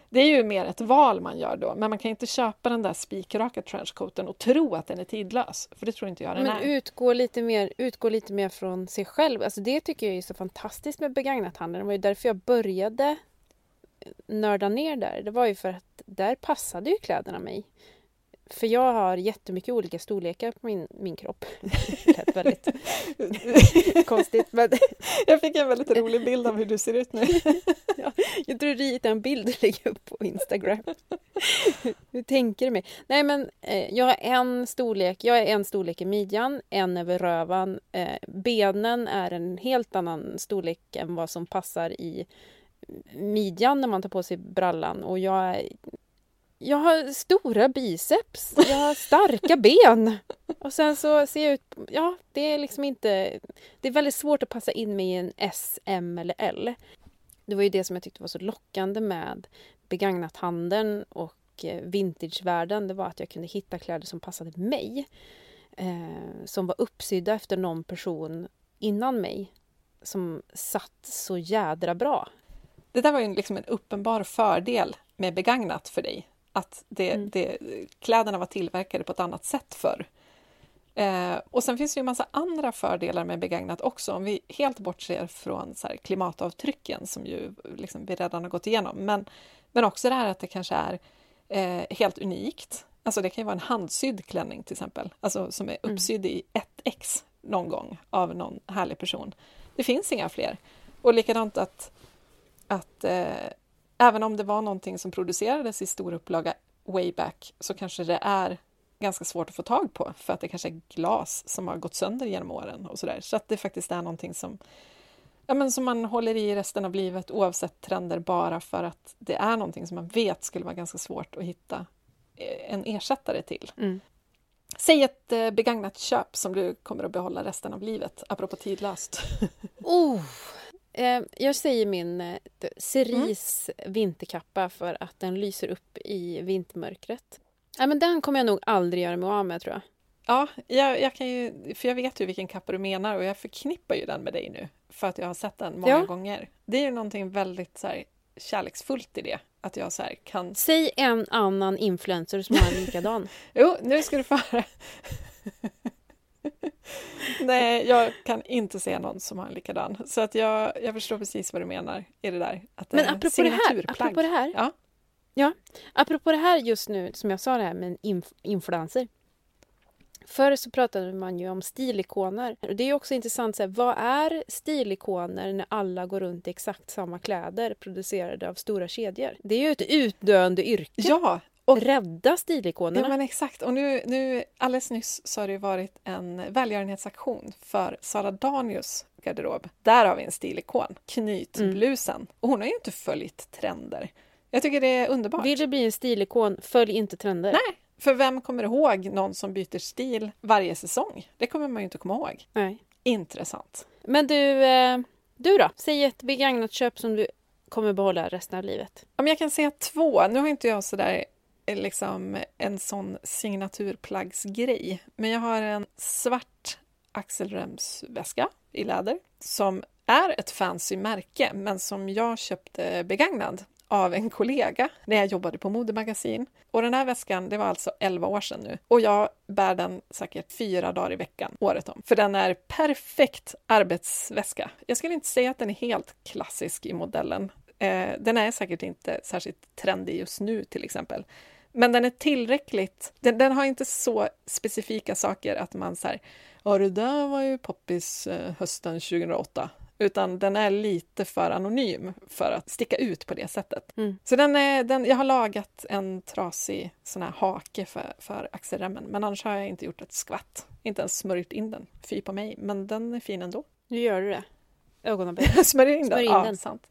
Det är ju mer ett val man gör då, men man kan inte köpa den där spikraka trenchcoaten och tro att den är tidlös, för det tror inte jag den Men är. utgå lite, mer, utgå lite mer från sig själv. Alltså det tycker jag är så fantastiskt med begagnathandeln. Det var ju därför jag började nörda ner där. Det var ju för att där passade ju kläderna mig. För jag har jättemycket olika storlekar på min, min kropp. Det lät väldigt konstigt. Men Jag fick en väldigt rolig bild av hur du ser ut nu. jag tror rita en bild och lägga upp på Instagram. Hur tänker du mig? Nej men eh, jag har en storlek. Jag är en storlek i midjan, en över rövan. Eh, benen är en helt annan storlek än vad som passar i midjan när man tar på sig brallan. Och jag är jag har stora biceps, jag har starka ben. Och sen så ser jag ut... Ja, det är liksom inte... Det är väldigt svårt att passa in mig i en S, M eller L. Det var ju det som jag tyckte var så lockande med begagnathandeln och eh, vintagevärlden. Det var att jag kunde hitta kläder som passade mig. Eh, som var uppsydda efter någon person innan mig. Som satt så jädra bra. Det där var ju liksom en uppenbar fördel med begagnat för dig. Att det, Mm. det, kläderna var tillverkade på ett annat sätt förr. Eh, och sen finns det ju en massa andra fördelar med begagnat också. Om vi helt bortser från så här, klimatavtrycken som ju liksom vi redan har gått igenom. Men, men också det här att det kanske är eh, helt unikt. Alltså det kan ju vara en handsydd klänning till exempel. Alltså som är Mm. uppsydd i 1x någon gång av någon härlig person. Det finns inga fler. Och likadant att, att eh, även om det var någonting som producerades i stor upplaga way back så kanske det är ganska svårt att få tag på för att det kanske är glas som har gått sönder genom åren och sådär. Så att det faktiskt är någonting som, ja, men som man håller i resten av livet oavsett trender bara för att det är någonting som man vet skulle vara ganska svårt att hitta eh, en ersättare till. Mm. Säg ett eh, begagnat köp som du kommer att behålla resten av livet, apropå tidlöst. Oh. Eh, jag säger min eh, Cerise vinterkappa för att den lyser upp i vintermörkret. Ja, men den kommer jag nog aldrig göra mig av med tror jag. Ja, jag, jag kan ju, för jag vet ju vilken kappa du menar och jag förknippar ju den med dig nu för att jag har sett den många Ja. gånger. Det är ju någonting väldigt så här, kärleksfullt i det, att jag så här kan... Säg en annan influencer som har en likadan. Jo, nu ska du få höra. Nej, jag kan inte se någon som har en likadan. Så att jag, jag förstår precis vad du menar i det där. Att det Men apropå det här, apropå det här. Ja. Ja, apropå det här just nu som jag sa det här med inf- influencer. Förr så pratade man ju om stilikoner. Och det är också intressant, så här, vad är stilikoner när alla går runt i exakt samma kläder producerade av stora kedjor? Det är ju ett utdöende yrke. Ja, och Rädda stilikonerna. Ja, men exakt. Och nu, nu, alldeles nyss så har det varit en välgörenhetsaktion för Sara Danius garderob. Där har vi en stilikon, knytblusen. Och hon har ju inte följt trender. Jag tycker det är underbart. Vill du bli en stilikon, följ inte trender. Nej, för vem kommer ihåg någon som byter stil varje säsong? Det kommer man ju inte komma ihåg. Nej. Intressant. Men du, eh, du då? Säg ett begagnat köp som du kommer behålla resten av livet. Om jag kan säga två, nu har inte jag sådär Eh, liksom en sån signaturplaggsgrej, men jag har en svart axelremsväska i läder som är ett fancy märke, men som jag köpte begagnad av en kollega när jag jobbade på modemagasin. Och den här väskan, det var alltså 11 år sedan nu. Och jag bär den säkert fyra dagar i veckan, året om. För den är perfekt arbetsväska. Jag skulle inte säga att den är helt klassisk i modellen. Eh, den är säkert inte särskilt trendig just nu till exempel. Men den är tillräckligt, den, den har inte så specifika saker att man säger ja det där var ju poppis eh, hösten 2008. Utan den är lite för anonym för att sticka ut på det sättet. Mm. Så den är, den, jag har lagat en trasig sån här hake för, för axelremmen, men annars har jag inte gjort ett skvatt. Inte ens smörjt in den. Fy på mig, men den är fin ändå. Nu gör du det. Ögonaböj. Smörjer in den? Smörj in ja, den. sant.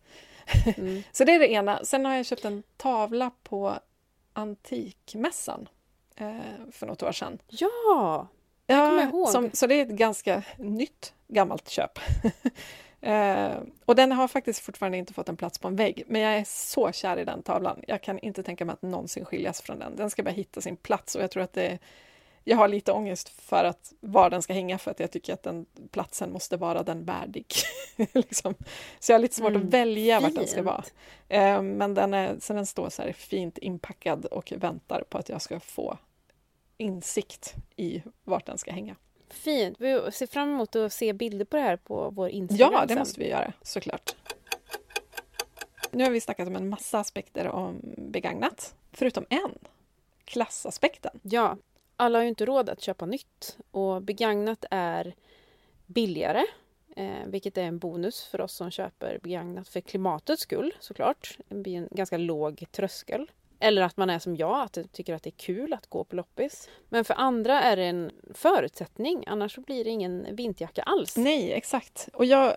Mm. Så det är det ena. Sen har jag köpt en tavla på Antikmässan eh, för något år sedan. Ja! ihåg. Som, så det är ett ganska nytt gammalt köp. Eh, och den har faktiskt fortfarande inte fått en plats på en vägg, men jag är så kär i den tavlan. Jag kan inte tänka mig att någonsin skiljas från den. Den ska bara hitta sin plats och jag tror att det jag har lite ångest för att var den ska hänga för att jag tycker att den platsen måste vara den värdig. liksom. Så jag har lite svårt mm, att välja fint. vart den ska vara. Eh, men den, är, så den står så här fint inpackad och väntar på att jag ska få insikt i vart den ska hänga. Fint! Vi ser fram emot att se bilder på det här på vår Instagram. Ja, det måste vi göra såklart. Nu har vi snackat om en massa aspekter om begagnat, förutom en. Klassaspekten. Ja, alla har ju inte råd att köpa nytt och begagnat är billigare, eh, vilket är en bonus för oss som köper begagnat för klimatets skull såklart. Det blir en ganska låg tröskel. Eller att man är som jag, att tycker att det är kul att gå på loppis. Men för andra är det en förutsättning, annars blir det ingen vinterjacka alls. Nej, exakt. Och jag,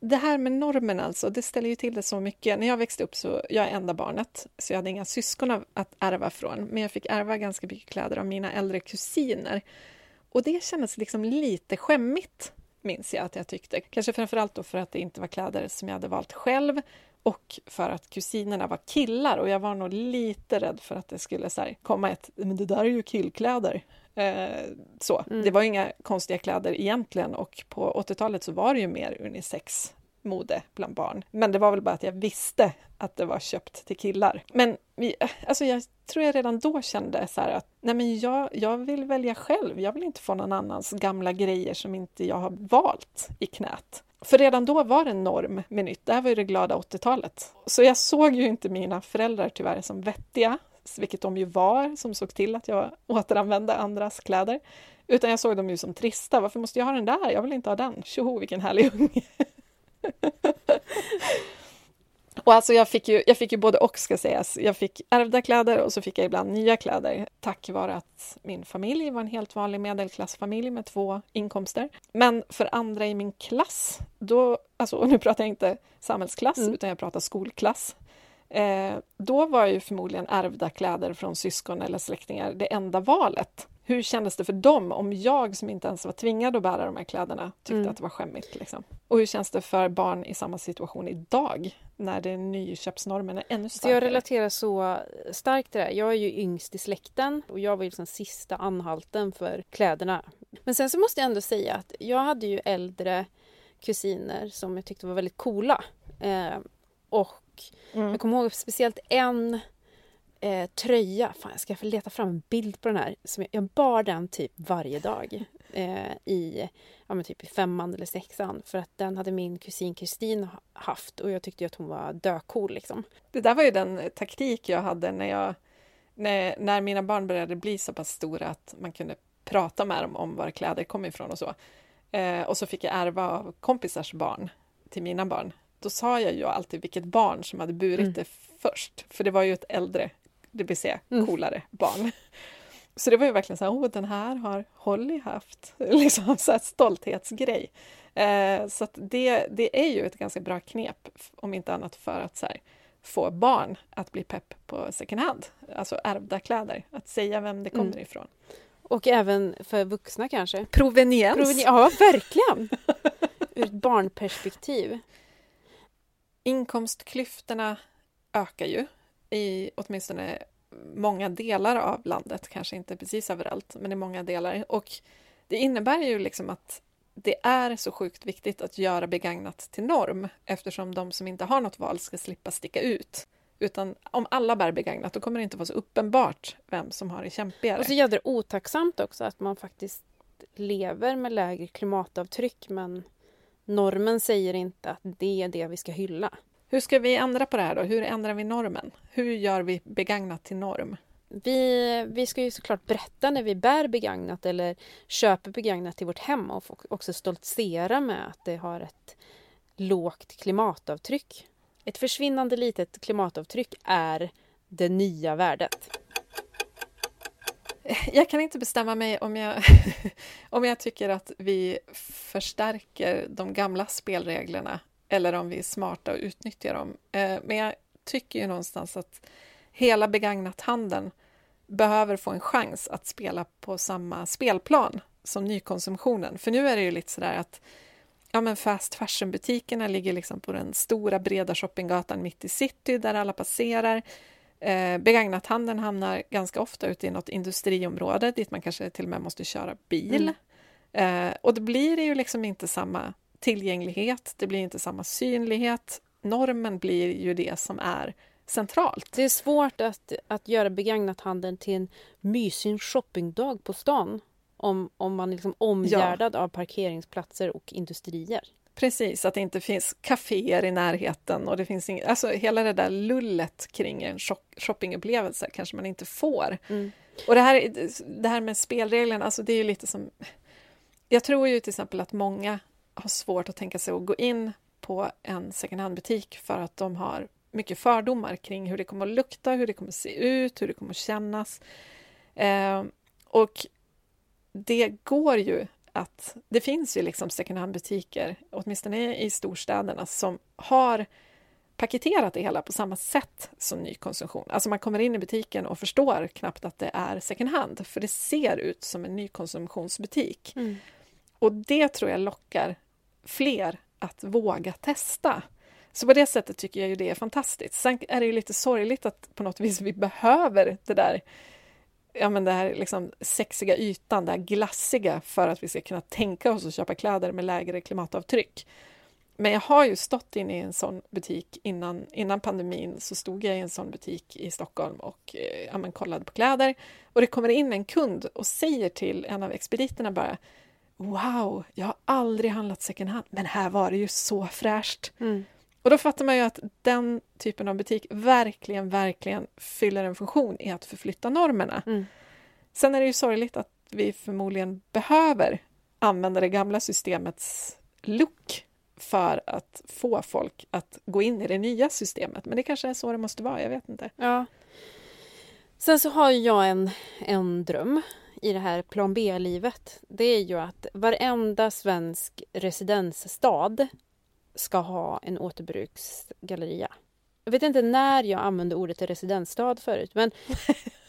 det här med normen alltså, det ställer ju till det så mycket. När jag växte upp så, jag är enda barnet, så jag hade inga syskon att ärva från. Men jag fick ärva ganska mycket kläder av mina äldre kusiner. Och det kändes liksom lite skämmigt, minns jag att jag tyckte. Kanske framförallt då för att det inte var kläder som jag hade valt själv och för att kusinerna var killar och jag var nog lite rädd för att det skulle så här, komma ett men det där är ju killkläder. Eh, så. Mm. Det var inga konstiga kläder egentligen och på 80-talet så var det ju mer unisex mode bland barn. Men det var väl bara att jag visste att det var köpt till killar. Men alltså jag tror jag redan då kände så att nej men jag, jag vill välja själv. Jag vill inte få någon annans gamla grejer som inte jag har valt i knät. För redan då var det en norm med nytt. Det här var ju det glada 80-talet. Så jag såg ju inte mina föräldrar tyvärr som vettiga, vilket de ju var, som såg till att jag återanvände andras kläder. Utan jag såg dem ju som trista. Varför måste jag ha den där? Jag vill inte ha den. Tjoho, vilken härlig unge! Och alltså jag fick, ju, jag fick ju både och ska sägas. Jag fick ärvda kläder och så fick jag ibland nya kläder tack vare att min familj var en helt vanlig medelklassfamilj med två inkomster. Men för andra i min klass, då, alltså, och nu pratar jag inte samhällsklass mm. utan jag pratar skolklass. Eh, då var ju förmodligen ärvda kläder från syskon eller släktingar det enda valet. Hur kändes det för dem om jag som inte ens var tvingad att bära de här kläderna tyckte mm. att det var skämmigt? Liksom? Och hur känns det för barn i samma situation idag när det nyköpsnormen är ännu starkare? Så jag relaterar så starkt till det här. Jag är ju yngst i släkten och jag var ju liksom sista anhalten för kläderna. Men sen så måste jag ändå säga att jag hade ju äldre kusiner som jag tyckte var väldigt coola. Eh, och mm. jag kommer ihåg speciellt en eh, tröja. Fan, jag ska leta fram en bild på den här. Som jag, jag bar den typ varje dag eh, i, ja, typ i femman eller sexan. För att den hade min kusin Kristin haft och jag tyckte att hon var döcool. Liksom. Det där var ju den taktik jag hade när, jag, när, när mina barn började bli så pass stora att man kunde prata med dem om var kläder kom ifrån och så. Eh, och så fick jag ärva av kompisars barn till mina barn. Då sa jag ju alltid vilket barn som hade burit mm. det först, för det var ju ett äldre det vill säga mm. coolare barn. Så det var ju verkligen så här, åh den här har Holly haft, liksom så här stolthetsgrej. Eh, så det, det är ju ett ganska bra knep, om inte annat för att så här, få barn att bli pepp på second hand, alltså ärvda kläder, att säga vem det kommer mm. ifrån. Och även för vuxna kanske? Proveniens! Proveni ja, verkligen! Ur ett barnperspektiv. Inkomstklyftorna ökar ju i åtminstone många delar av landet, kanske inte precis överallt, men i många delar. Och det innebär ju liksom att det är så sjukt viktigt att göra begagnat till norm eftersom de som inte har något val ska slippa sticka ut. Utan om alla bär begagnat då kommer det inte vara så uppenbart vem som har det kämpigare. Och så jädra otacksamt också att man faktiskt lever med lägre klimatavtryck men normen säger inte att det är det vi ska hylla. Hur ska vi ändra på det här då? Hur ändrar vi normen? Hur gör vi begagnat till norm? Vi, vi ska ju såklart berätta när vi bär begagnat eller köper begagnat till vårt hem och också stoltsera med att det har ett lågt klimatavtryck. Ett försvinnande litet klimatavtryck är det nya värdet. Jag kan inte bestämma mig om jag, om jag tycker att vi förstärker de gamla spelreglerna eller om vi är smarta och utnyttjar dem. Eh, men jag tycker ju någonstans att hela begagnathandeln behöver få en chans att spela på samma spelplan som nykonsumtionen. För nu är det ju lite sådär att ja, men fast fashion-butikerna ligger liksom på den stora breda shoppinggatan mitt i city där alla passerar. Eh, begagnathandeln hamnar ganska ofta ute i något industriområde dit man kanske till och med måste köra bil. Mm. Eh, och då blir det ju liksom inte samma tillgänglighet, det blir inte samma synlighet. Normen blir ju det som är centralt. Det är svårt att, att göra begagnathandeln till en mysig shoppingdag på stan om, om man är liksom omgärdad ja. av parkeringsplatser och industrier. Precis, att det inte finns kaféer i närheten och det finns inget, alltså hela det där lullet kring en shoppingupplevelse kanske man inte får. Mm. Och det här, det här med spelreglerna, alltså det är ju lite som... Jag tror ju till exempel att många har svårt att tänka sig att gå in på en second hand-butik för att de har mycket fördomar kring hur det kommer att lukta, hur det kommer att se ut, hur det kommer att kännas. Eh, och det går ju att det finns ju liksom second hand-butiker, åtminstone i storstäderna, som har paketerat det hela på samma sätt som nykonsumtion. Alltså man kommer in i butiken och förstår knappt att det är second hand, för det ser ut som en nykonsumtionsbutik. Mm. Och det tror jag lockar fler att våga testa. Så på det sättet tycker jag ju det är fantastiskt. Sen är det ju lite sorgligt att på något vis vi behöver det där ja, men det här liksom sexiga ytan, det här glassiga för att vi ska kunna tänka oss att köpa kläder med lägre klimatavtryck. Men jag har ju stått inne i en sån butik innan, innan pandemin så stod jag i en sån butik i Stockholm och eh, ja, men kollade på kläder och det kommer in en kund och säger till en av expediterna bara Wow, jag har aldrig handlat second hand, men här var det ju så fräscht. Mm. Och då fattar man ju att den typen av butik verkligen, verkligen fyller en funktion i att förflytta normerna. Mm. Sen är det ju sorgligt att vi förmodligen behöver använda det gamla systemets look för att få folk att gå in i det nya systemet. Men det kanske är så det måste vara, jag vet inte. Ja. Sen så har jag en, en dröm i det här plan B-livet. Det är ju att varenda svensk residensstad ska ha en återbruksgalleria. Jag vet inte när jag använde ordet residensstad förut, men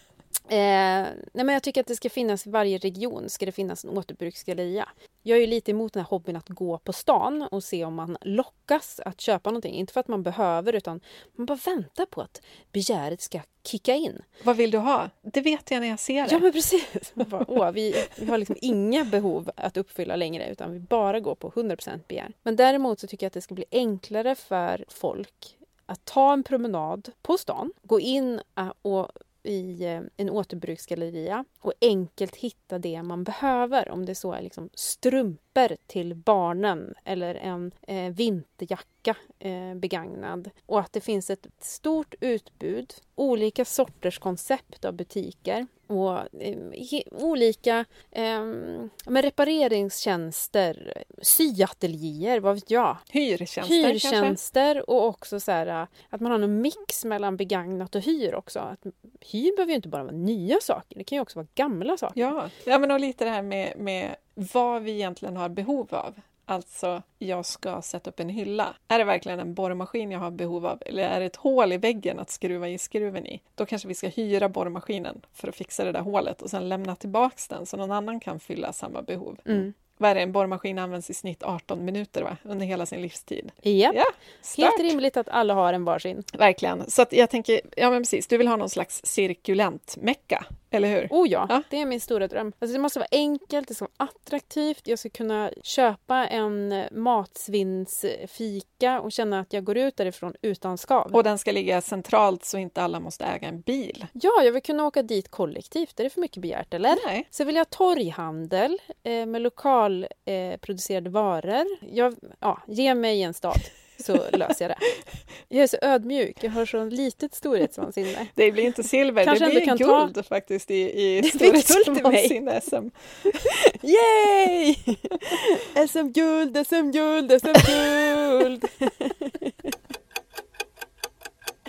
Eh, nej men jag tycker att det ska finnas i varje region ska det finnas en återbruksgalleria. Jag är ju lite emot den här hobbyn att gå på stan och se om man lockas att köpa någonting. Inte för att man behöver utan man bara väntar på att begäret ska kicka in. Vad vill du ha? Det vet jag när jag ser det. Ja men precis. bara, åh, vi, vi har liksom inga behov att uppfylla längre utan vi bara går på 100% begär. Men däremot så tycker jag att det ska bli enklare för folk att ta en promenad på stan, gå in äh, och i eh, en återbruksgalleria och enkelt hitta det man behöver. Om det så är liksom strumpor till barnen eller en eh, vinterjacka eh, begagnad. Och att det finns ett stort utbud, olika sorters koncept av butiker och eh, olika eh, men repareringstjänster, syateljéer, vad vet jag? Hyrtjänster Hyrtjänster kanske? och också så här, att man har en mix mellan begagnat och hyr också. Att hyr behöver ju inte bara vara nya saker, det kan ju också vara gamla saker. Ja, ja men och lite det här med, med vad vi egentligen har behov av. Alltså, jag ska sätta upp en hylla. Är det verkligen en borrmaskin jag har behov av? Eller är det ett hål i väggen att skruva i skruven i? Då kanske vi ska hyra borrmaskinen för att fixa det där hålet och sen lämna tillbaks den så någon annan kan fylla samma behov. Mm vad är det, en borrmaskin används i snitt 18 minuter va? under hela sin livstid. Yep. Ja, Helt rimligt att alla har en varsin. Verkligen. Så jag tänker, ja men precis, du vill ha någon slags cirkulent mecka, eller hur? Oh ja, ja, det är min stora dröm. Alltså det måste vara enkelt, det ska vara attraktivt, jag ska kunna köpa en matsvinnsfika och känna att jag går ut därifrån utan skav. Och den ska ligga centralt så inte alla måste äga en bil. Ja, jag vill kunna åka dit kollektivt, är det för mycket begärt eller? Nej. Så vill jag torghandel eh, med lokal lokalproducerade eh, varor. Jag, ja, ge mig en stad så löser jag det. Jag är så ödmjuk, jag har så litet storhetsvansinne. Det blir inte silver, Kanske det blir kan guld ta... faktiskt i, i storhetsvansinne SM. Yay! SM-guld, SM-guld, SM-guld!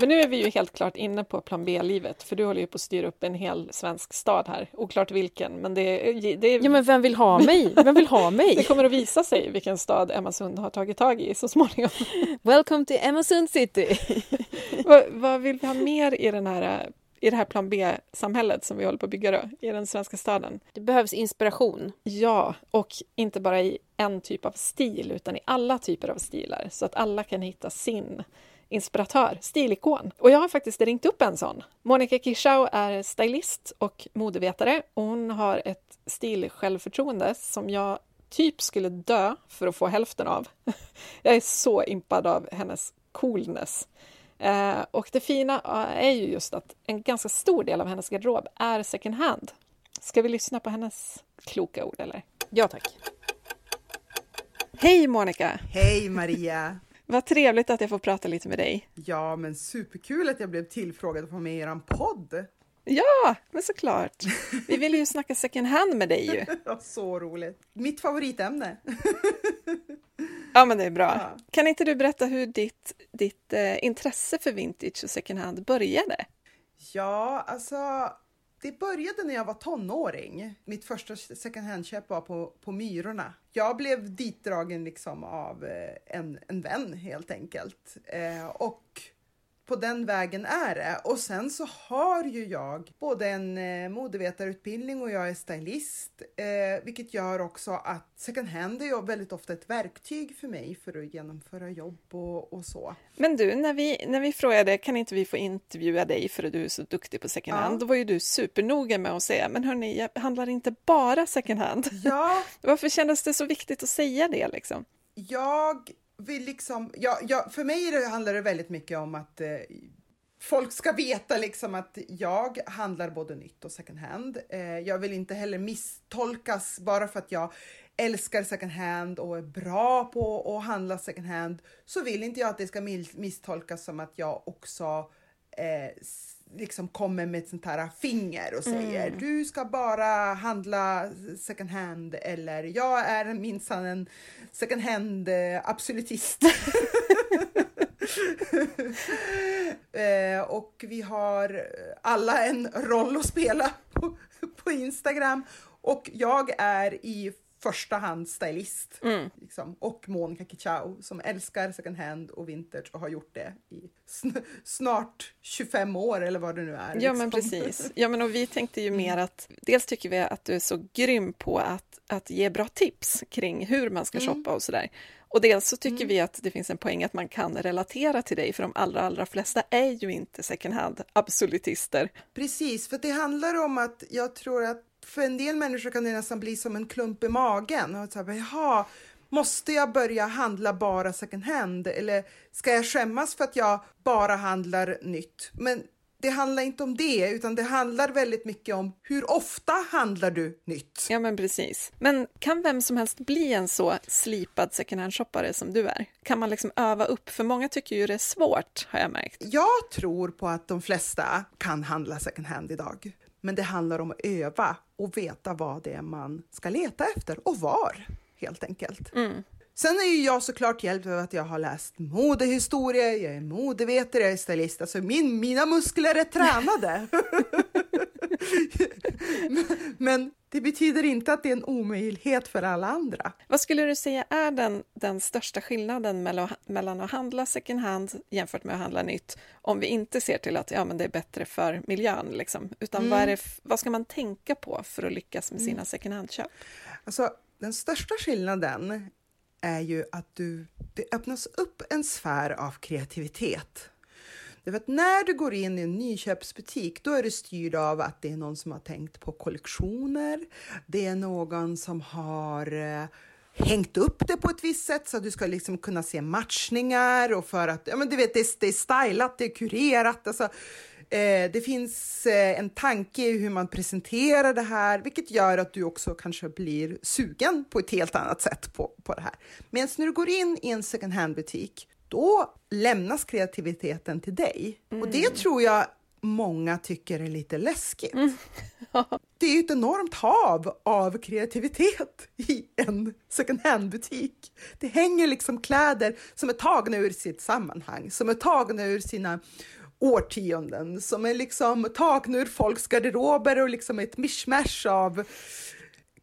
Men nu är vi ju helt klart inne på plan B-livet, för du håller ju på att styra upp en hel svensk stad här. Oklart vilken, men det, det Ja, men vem vill ha mig? Vem vill ha mig? det kommer att visa sig vilken stad Emma Sund har tagit tag i så småningom. Welcome to Emma Sund City! vad, vad vill vi ha mer i den här i det här plan B-samhället som vi håller på att bygga då, i den svenska staden. Det behövs inspiration. Ja, och inte bara i en typ av stil utan i alla typer av stilar så att alla kan hitta sin inspiratör, stilikon. Och jag har faktiskt ringt upp en sån. Monica Kirschau är stylist och modevetare och hon har ett stilsjälvförtroende som jag typ skulle dö för att få hälften av. Jag är så impad av hennes coolness. Eh, och det fina är ju just att en ganska stor del av hennes garderob är second hand. Ska vi lyssna på hennes kloka ord eller? Ja tack. Hej Monica! Hej Maria! Vad trevligt att jag får prata lite med dig. Ja, men superkul att jag blev tillfrågad att vara med i er podd. Ja, men såklart. Vi vill ju snacka second hand med dig ju. Ja, så roligt. Mitt favoritämne. Ja, men det är bra. Ja. Kan inte du berätta hur ditt, ditt eh, intresse för vintage och second hand började? Ja, alltså det började när jag var tonåring. Mitt första second hand-köp var på, på Myrorna. Jag blev ditdragen liksom av eh, en, en vän helt enkelt. Eh, och på den vägen är det. Och sen så har ju jag både en eh, modevetarutbildning och jag är stylist, eh, vilket gör också att second hand är väldigt ofta ett verktyg för mig för att genomföra jobb och, och så. Men du, när vi, när vi frågade kan inte vi få intervjua dig för att du är så duktig på second hand, ja. då var ju du supernoga med att säga, men hörni, jag handlar inte bara second hand. Ja. Varför kändes det så viktigt att säga det liksom? Jag vill liksom, ja, ja, för mig handlar det väldigt mycket om att eh, folk ska veta liksom att jag handlar både nytt och second hand. Eh, jag vill inte heller misstolkas bara för att jag älskar second hand och är bra på att handla second hand så vill inte jag att det ska misstolkas som att jag också eh, liksom kommer med ett sånt här finger och säger mm. du ska bara handla second hand eller jag är minsann en second hand absolutist. eh, och vi har alla en roll att spela på, på Instagram och jag är i första hand stylist. Mm. Liksom. Och Monica Kichau som älskar second hand och vintage och har gjort det i sn snart 25 år eller vad det nu är. Ja liksom. men precis. Ja men och vi tänkte ju mer mm. att dels tycker vi att du är så grym på att, att ge bra tips kring hur man ska mm. shoppa och sådär. Och dels så tycker mm. vi att det finns en poäng att man kan relatera till dig, för de allra, allra flesta är ju inte second hand absolutister. Precis, för det handlar om att jag tror att för en del människor kan det nästan bli som en klump i magen. Och så här, Jaha, måste jag börja handla bara second hand eller ska jag skämmas för att jag bara handlar nytt? Men det handlar inte om det, utan det handlar väldigt mycket om hur ofta handlar du nytt? Ja, men precis. Men kan vem som helst bli en så slipad second hand-shoppare som du är? Kan man liksom öva upp? För många tycker ju det är svårt, har jag märkt. Jag tror på att de flesta kan handla second hand idag. Men det handlar om att öva och veta vad det är man ska leta efter och var, helt enkelt. Mm. Sen är ju jag såklart hjälpt av att jag har läst modehistoria, jag är modevetare, jag är stylist. Alltså min, mina muskler är tränade. men, det betyder inte att det är en omöjlighet för alla andra. Vad skulle du säga är den, den största skillnaden mellan, mellan att handla second hand jämfört med att handla nytt? Om vi inte ser till att ja, men det är bättre för miljön, liksom. utan mm. vad, det, vad ska man tänka på för att lyckas med sina mm. second hand-köp? Alltså, den största skillnaden är ju att du, det öppnas upp en sfär av kreativitet. Därför att när du går in i en nyköpsbutik, då är du styrd av att det är någon som har tänkt på kollektioner. Det är någon som har eh, hängt upp det på ett visst sätt så att du ska liksom kunna se matchningar och för att, ja men du vet, det är, det är stylat, det är kurerat. Alltså, Eh, det finns eh, en tanke i hur man presenterar det här, vilket gör att du också kanske blir sugen på ett helt annat sätt på, på det här. Medan när du går in i en second hand-butik, då lämnas kreativiteten till dig. Mm. Och det mm. tror jag många tycker är lite läskigt. Mm. det är ett enormt hav av kreativitet i en second hand-butik. Det hänger liksom kläder som är tagna ur sitt sammanhang, som är tagna ur sina årtionden som är liksom tagna ur folks garderober och liksom ett mischmasch av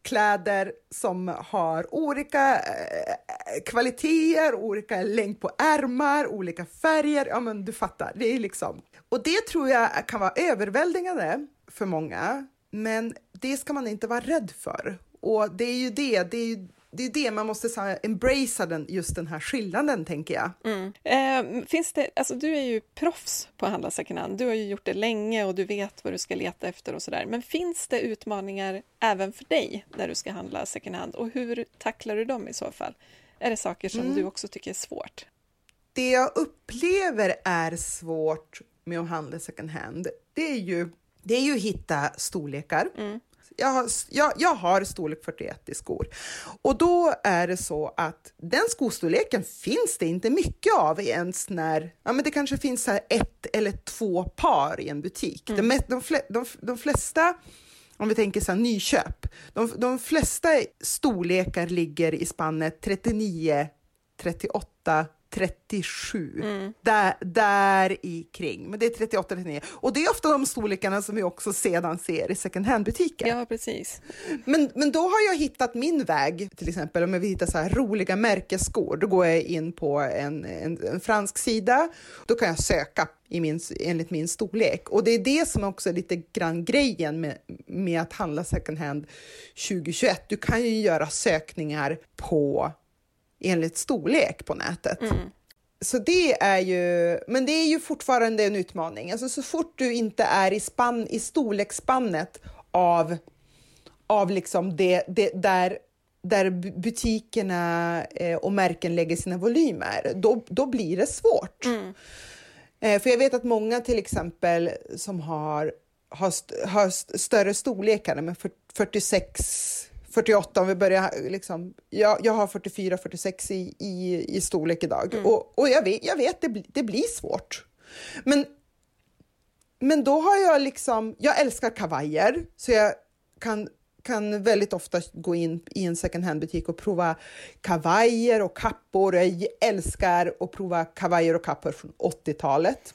kläder som har olika eh, kvaliteter, olika längd på ärmar, olika färger. Ja, men du fattar. Det är liksom. Och det tror jag kan vara överväldigande för många, men det ska man inte vara rädd för. Och det är ju det, det är ju det är det man måste så embracea den, just den här skillnaden, tänker jag. Mm. Eh, finns det, alltså du är ju proffs på att handla second hand. Du har ju gjort det länge och du vet vad du ska leta efter och sådär. Men finns det utmaningar även för dig när du ska handla second hand och hur tacklar du dem i så fall? Är det saker som mm. du också tycker är svårt? Det jag upplever är svårt med att handla second hand, det är ju, det är ju hitta storlekar. Mm jag har, jag, jag har storlek 41 i skor. Och då är det så att den skostorleken finns det inte mycket av ens när, ja men det kanske finns så ett eller två par i en butik. Mm. De, de, de, de flesta om vi tänker så här, nyköp, de, de flesta storlekar ligger i spannet 39, 38, 37, mm. där, där i kring. Men det är 38-39. Och det är ofta de storlekarna som vi också sedan ser i second hand-butiker. Ja, precis. Men, men då har jag hittat min väg, till exempel om jag vill hitta så här roliga märkesskor. Då går jag in på en, en, en fransk sida. Då kan jag söka i min, enligt min storlek. Och det är det som också är lite grann grejen med, med att handla second hand 2021. Du kan ju göra sökningar på enligt storlek på nätet. Mm. Så det är ju, men det är ju fortfarande en utmaning. Alltså så fort du inte är i, spann, i storleksspannet av, av liksom det, det där, där butikerna eh, och märken lägger sina volymer, då, då blir det svårt. Mm. Eh, för jag vet att många till exempel som har, har, st har större storlekar, med 46 48 om vi börjar liksom, jag, jag har 44, 46 i, i, i storlek idag mm. och, och jag vet, jag vet det, det blir svårt. Men, men då har jag liksom, jag älskar kavajer så jag kan, kan väldigt ofta gå in i en second hand-butik och prova kavajer och kappor. Jag älskar att prova kavajer och kappor från 80-talet.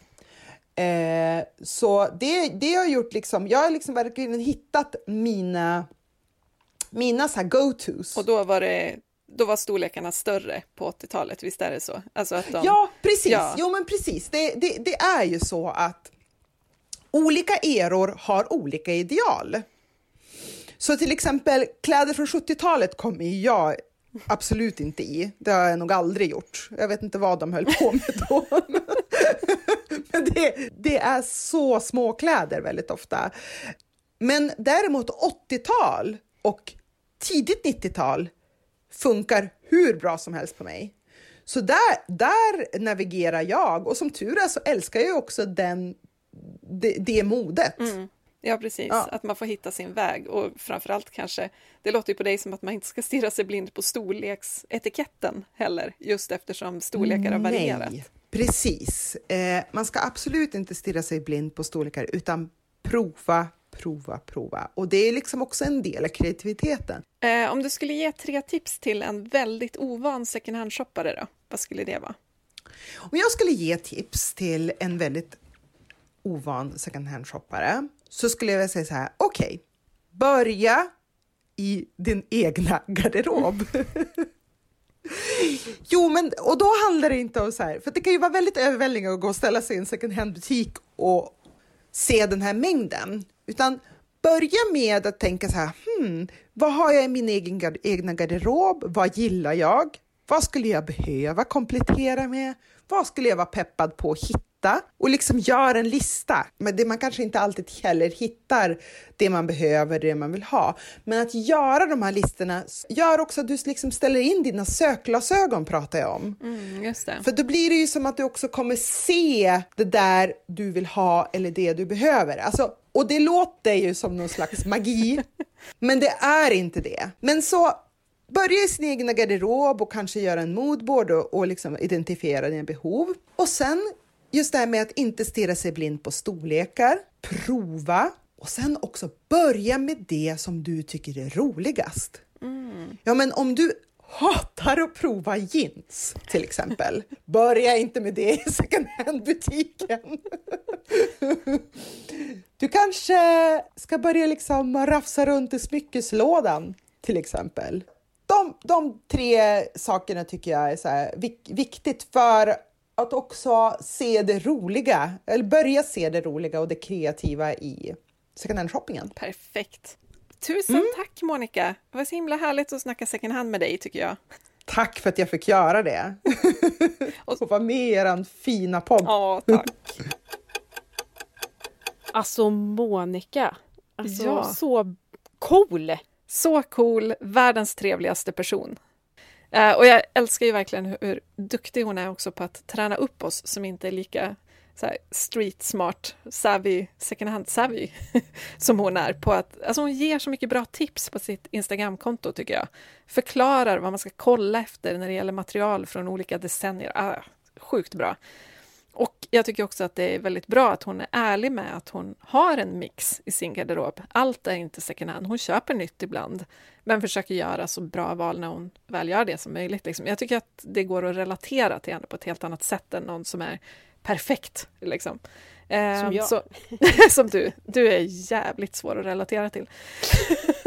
Eh, så det, det har gjort liksom, jag har liksom verkligen hittat mina mina så go-tos. Och då var det då var storlekarna större på 80-talet, visst är det så? Alltså att de, ja, precis. Ja. Jo, men precis. Det, det, det är ju så att olika eror har olika ideal. Så till exempel kläder från 70-talet kommer jag absolut inte i. Det har jag nog aldrig gjort. Jag vet inte vad de höll på med då. Men det, det är så små kläder väldigt ofta. Men däremot 80-tal och tidigt 90-tal funkar hur bra som helst på mig. Så där, där navigerar jag och som tur är så älskar jag också den, det, det modet. Mm. Ja, precis. Ja. Att man får hitta sin väg och framförallt kanske, det låter ju på dig som att man inte ska stirra sig blind på storleksetiketten heller, just eftersom storlekar har varierat. Nej, precis. Eh, man ska absolut inte stirra sig blind på storlekar utan prova, prova, prova. Och det är liksom också en del av kreativiteten. Eh, om du skulle ge tre tips till en väldigt ovan second hand-shoppare, då, vad skulle det vara? Om jag skulle ge tips till en väldigt ovan second hand-shoppare så skulle jag säga så här, okej, okay, börja i din egna garderob. jo, men och då handlar det inte om så här, för det kan ju vara väldigt överväldigande att gå och ställa sig i en second hand-butik och se den här mängden. Utan börja med att tänka så här, hmm, vad har jag i min egen, egna garderob? Vad gillar jag? Vad skulle jag behöva komplettera med? Vad skulle jag vara peppad på att hitta? Och liksom gör en lista. Men det man kanske inte alltid heller hittar det man behöver, det man vill ha. Men att göra de här listorna gör också att du liksom ställer in dina sökglasögon, pratar jag om. Mm, För då blir det ju som att du också kommer se det där du vill ha eller det du behöver. Alltså, och det låter ju som någon slags magi, men det är inte det. Men så börja i sin egna garderob och kanske göra en moodboard och, och liksom identifiera dina behov. Och sen just det här med att inte stirra sig blind på storlekar, prova och sen också börja med det som du tycker är roligast. Mm. Ja, men om du hatar att prova jeans till exempel. Börja inte med det i second hand-butiken. Du kanske ska börja liksom rafsa runt i smyckeslådan till exempel. De, de tre sakerna tycker jag är så här, vik, viktigt för att också se det roliga, eller börja se det roliga och det kreativa i second hand-shoppingen. Perfekt. Tusen mm. tack Monica! Det var så himla härligt att snacka second hand med dig tycker jag. Tack för att jag fick göra det! och vara med i er fina podd. Ja, tack! Alltså Monica, alltså ja. så cool! Så cool, världens trevligaste person. Uh, och jag älskar ju verkligen hur, hur, duktig hon är också på att träna upp oss som inte är lika så här, street smart, savvy, second hand savvy som hon är på att, alltså hon ger så mycket bra tips på sitt Instagramkonto tycker jag. Förklarar vad man ska kolla efter när det gäller material från olika decennier. Ah, sjukt bra. Och jag tycker också att det är väldigt bra att hon är ärlig med att hon har en mix i sin garderob. Allt är inte second hand. Hon köper nytt ibland, men försöker göra så bra val när hon väl gör det som möjligt. Liksom. Jag tycker att det går att relatera till henne på ett helt annat sätt än någon som är perfekt. Liksom. Eh, som jag. Så, som du. Du är jävligt svår att relatera till.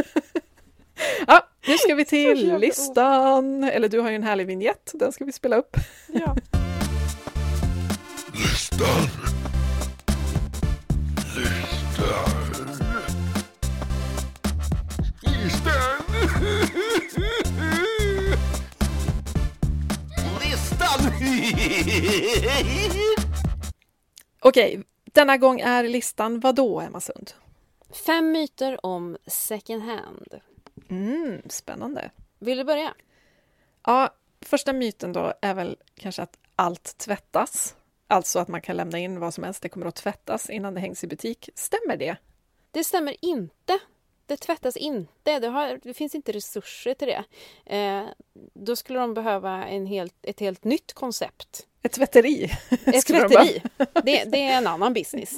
ja, nu ska vi till listan. Eller du har ju en härlig vignett, den ska vi spela upp. Ja. Listan. Listan. Listan. Listan. Okej, denna gång är listan vad då, Emma Sund? Fem myter om second hand. Mm, spännande. Vill du börja? Ja, första myten då är väl kanske att allt tvättas. Alltså att man kan lämna in vad som helst, det kommer att tvättas innan det hängs i butik. Stämmer det? Det stämmer inte. Det tvättas inte. Det, har, det finns inte resurser till det. Eh, då skulle de behöva en helt, ett helt nytt koncept. Ett tvätteri? Ett tvätteri. Det, det, är en annan business.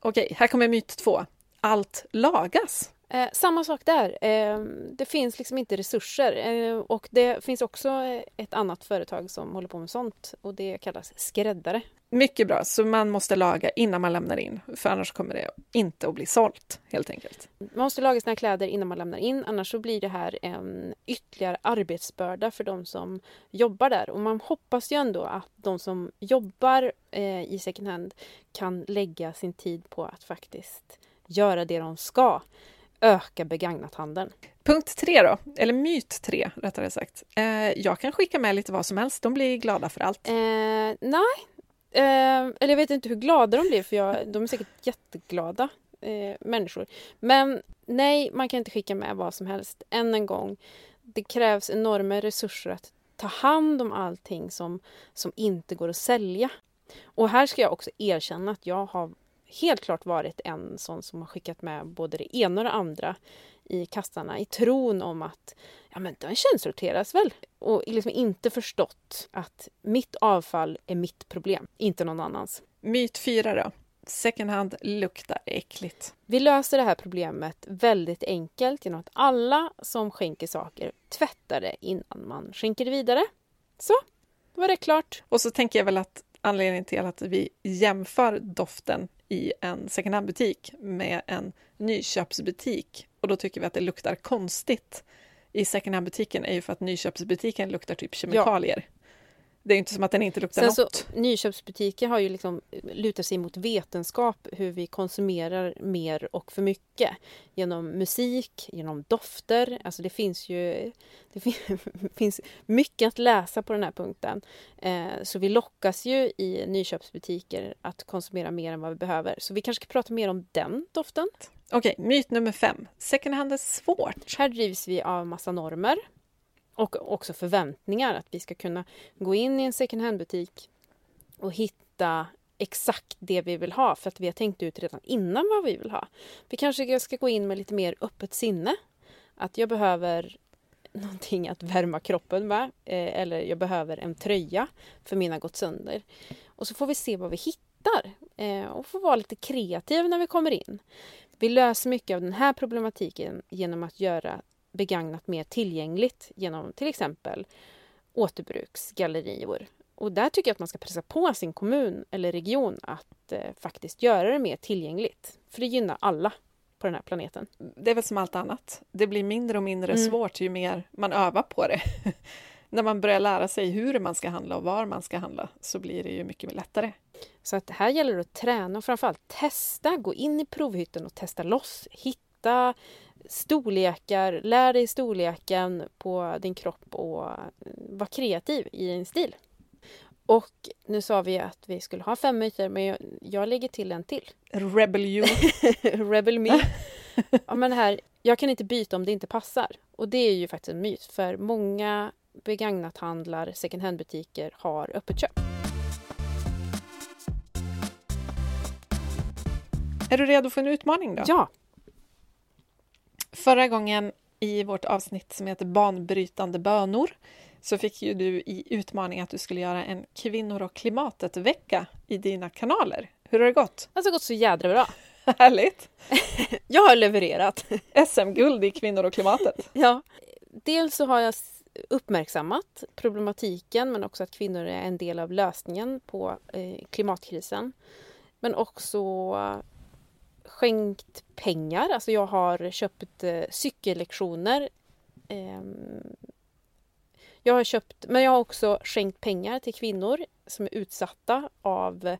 Okej, här kommer myt två. Allt lagas. Eh, samma sak där. Eh, det finns liksom inte resurser. Eh, och det finns också ett annat företag som håller på med sånt och det kallas skräddare. Mycket bra, så man måste laga innan man lämnar in, för annars kommer det inte att bli sålt helt enkelt. Man måste laga sina kläder innan man lämnar in, annars så blir det här en ytterligare arbetsbörda för de som jobbar där. Och man hoppas ju ändå att de som jobbar eh, i second hand kan lägga sin tid på att faktiskt göra det de ska öka begagnathandeln. Punkt tre då, eller myt tre rättare sagt. Eh, jag kan skicka med lite vad som helst, de blir glada för allt. Eh, nej, eh, eller jag vet inte hur glada de blir för jag, de är säkert jätteglada eh, människor. Men nej, man kan inte skicka med vad som helst. Än en gång, det krävs enorma resurser att ta hand om allting som, som inte går att sälja. Och här ska jag också erkänna att jag har helt klart varit en sån som har skickat med både det ena och det andra i kassarna i tron om att ja, men den källsorteras väl. Och liksom inte förstått att mitt avfall är mitt problem, inte någon annans. Myt fyra då. Second hand luktar äckligt. Vi löser det här problemet väldigt enkelt genom att alla som skänker saker tvättar det innan man skänker det vidare. Så, då var det klart. Och så tänker jag väl att anledningen till att vi jämför doften i en second hand-butik med en nyköpsbutik och då tycker vi att det luktar konstigt i second hand-butiken är ju för att nyköpsbutiken luktar typ kemikalier. Ja. Det är inte som att den inte luktar Sen något. Så, nyköpsbutiker har ju liksom lutat sig mot vetenskap hur vi konsumerar mer och för mycket. Genom musik, genom dofter. Alltså det finns ju det finns mycket att läsa på den här punkten. Eh, så vi lockas ju i nyköpsbutiker att konsumera mer än vad vi behöver. Så vi kanske ska prata mer om den doften. Okej, myt nummer fem. Second hand är svårt. Här drivs vi av massa normer och också förväntningar att vi ska kunna gå in i en second hand-butik och hitta exakt det vi vill ha för att vi har tänkt ut redan innan vad vi vill ha. Vi kanske ska gå in med lite mer öppet sinne. Att jag behöver någonting att värma kroppen med eh, eller jag behöver en tröja för min har gått sönder. Och så får vi se vad vi hittar eh, och får vara lite kreativa när vi kommer in. Vi löser mycket av den här problematiken genom att göra begagnat mer tillgängligt genom till exempel återbruksgallerior. Och där tycker jag att man ska pressa på sin kommun eller region att eh, faktiskt göra det mer tillgängligt. För det gynnar alla på den här planeten. Det är väl som allt annat. Det blir mindre och mindre Mm. svårt ju mer man övar på det. När man börjar lära sig hur man ska handla och var man ska handla så blir det ju mycket lättare. Så att här gäller det att träna och framförallt testa, gå in i provhytten och testa loss, hitta storlekar, lär dig storleken på din kropp och eh, var kreativ i din stil. Och nu sa vi att vi skulle ha fem myter, men jag, jag lägger till en till. Rebel you. Rebel me. Ja, men här, jag kan inte byta om det inte passar. Och det är ju faktiskt en myt, för många begagnathandlar, second hand-butiker har öppet köp. Är du redo för en utmaning då? Ja, Förra gången i vårt avsnitt som heter Banbrytande bönor så fick ju du i utmaning att du skulle göra en kvinnor och klimatet-vecka i dina kanaler. Hur har det gått? det har gått så jädra bra. Härligt! Jag har levererat. SM-guld i kvinnor och klimatet. Ja. Dels så har jag uppmärksammat problematiken men också att kvinnor är en del av lösningen på eh, klimatkrisen. Men också skänkt pengar. Alltså jag har köpt eh, cykellektioner. Ehm, jag har köpt, men jag har också skänkt pengar till kvinnor som är utsatta av,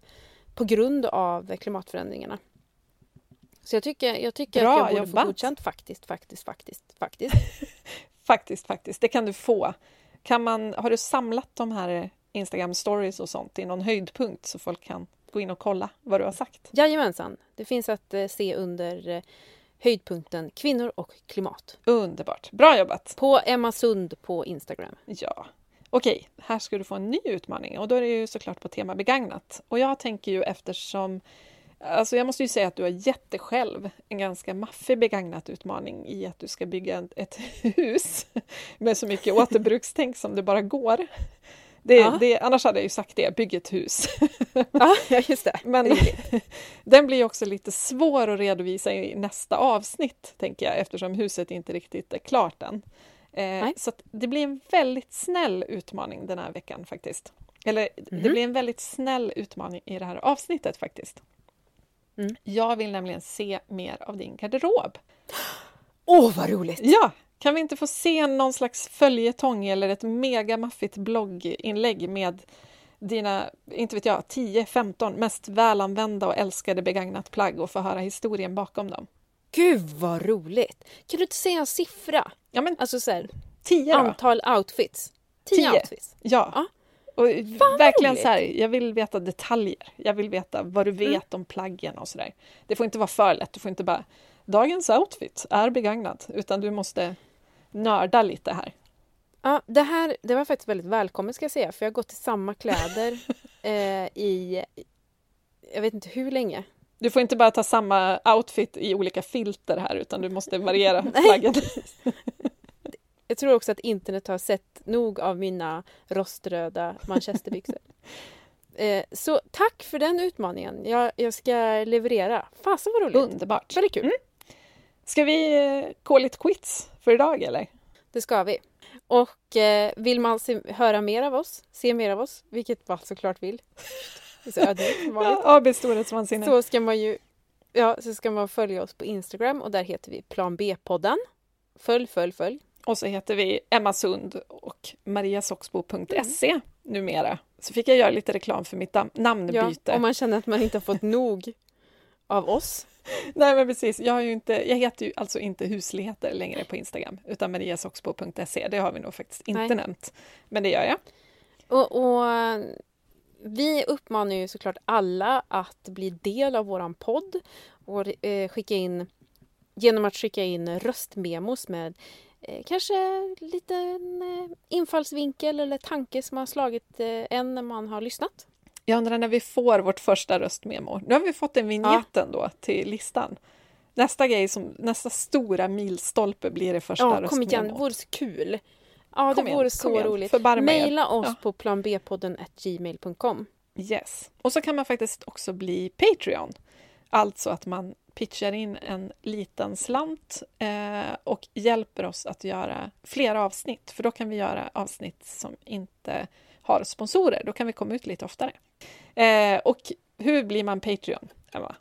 på grund av klimatförändringarna. Så jag tycker, jag tycker Bra att jag borde få jobbat. godkänt faktiskt, faktiskt, faktiskt, faktiskt. Faktiskt, faktiskt. Det kan du få. Kan man, har du samlat de här Instagram stories och sånt i någon höjdpunkt så folk kan gå in och kolla vad du har sagt? Jajamensan, det finns att eh, se under eh, höjdpunkten kvinnor och klimat. Underbart! Bra jobbat! På Emma Sund på Instagram. Ja. Okej, här ska du få en ny utmaning och då är det ju såklart på tema begagnat. Och jag tänker ju eftersom Alltså jag måste ju säga att du har gett dig själv en ganska maffig begagnat utmaning i att du ska bygga ett- ett hus med så mycket återbrukstänk som det bara går. Det, Ja. det, annars hade jag ju sagt det, bygg ett hus. Ja, just det. Men den blir också lite svår att redovisa i nästa avsnitt, tänker jag, eftersom huset inte riktigt är klart än. Eh, så det blir en väldigt snäll utmaning den här veckan faktiskt. Eller det Mhm. blir en väldigt snäll utmaning i det här avsnittet faktiskt. Mm. Jag vill nämligen se mer av din garderob. Åh, vad roligt! Ja, kan vi inte få se någon slags följetong eller ett megamaffigt blogginlägg med dina, inte vet jag, 10-15 mest välanvända och älskade begagnat plagg och få höra historien bakom dem? Gud, vad roligt! Kan du inte säga en siffra? Ja, men Alltså så här, 10 då? antal outfits. Tio, Tio. outfits. Ja. Ja. Och verkligen så här, jag vill veta detaljer. Jag vill veta vad du vet om plaggen och sådär. Det får inte vara för lätt. Du får inte bara, dagens outfit är begagnat, utan du måste nörda lite här. Ja, det här det var faktiskt väldigt välkommet ska jag säga, för jag har gått i samma kläder eh, i, jag vet inte hur länge. Du får inte bara ta samma outfit i olika filter här, utan du måste variera plaggen. Jag tror också att internet har sett nog av mina roströda manchesterbyxor. Eh, så tack för den utmaningen. Jag, jag ska leverera. Fasen vad roligt. Underbart. Väldigt kul. Ska vi eh, call it quits för idag, eller? Det ska vi. Och eh, vill man se, höra mer av oss, se mer av oss, vilket man såklart vill. Det är så som vanligt. Ja, AB storhetsvansinne. Så ska man ju Ja, så ska man följa oss på Instagram och där heter vi Plan B-podden. Följ, följ, följ. Och så heter vi Emma Sund och mariasoxbo.se numera. Så fick jag göra lite reklam för mitt dam- Ja, namnbyte. om man känner att man inte har fått nog av oss. Nej men precis, jag, har ju inte, jag heter ju alltså inte husligheter längre på Instagram utan mariasoxbo.se. Det har vi nog faktiskt inte Nej. nämnt. Men det gör jag. Och, och vi uppmanar ju såklart alla att bli del av våran podd och eh, skicka in genom att skicka in röstmemos med eh, kanske liten eh, infallsvinkel eller tanke som har slagit eh, en när man har lyssnat. Jag undrar när vi får vårt första röstmemo. Nu har vi fått en vignett ändå till listan. Nästa grej, som, nästa stora milstolpe blir det första Ja, kom igen, det vore så kul. Ja, Kom det vore så igen. roligt. Maila oss Ja. på planbpodden gmail.com. Yes. Och så kan man faktiskt också bli Patreon. Alltså att man pitchar in en liten slant eh, och hjälper oss att göra fler avsnitt. För då kan vi göra avsnitt som inte har sponsorer. Då kan vi komma ut lite oftare. Eh, och hur blir man Patreon, Emma?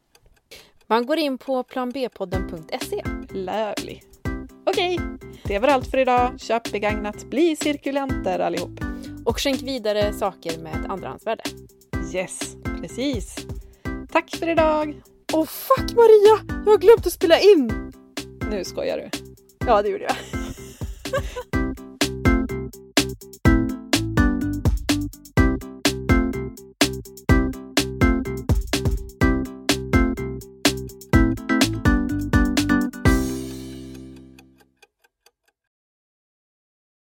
Man går in på planbpodden.se. Lovely. Okej, det var allt för idag. Köp begagnat, bli cirkulenter allihop. Och skänk vidare saker med andrahandsvärde. Yes, precis. Tack för idag. Åh oh, fuck Maria! Jag har glömt att spela in! Nu skojar du. Ja, det gjorde jag.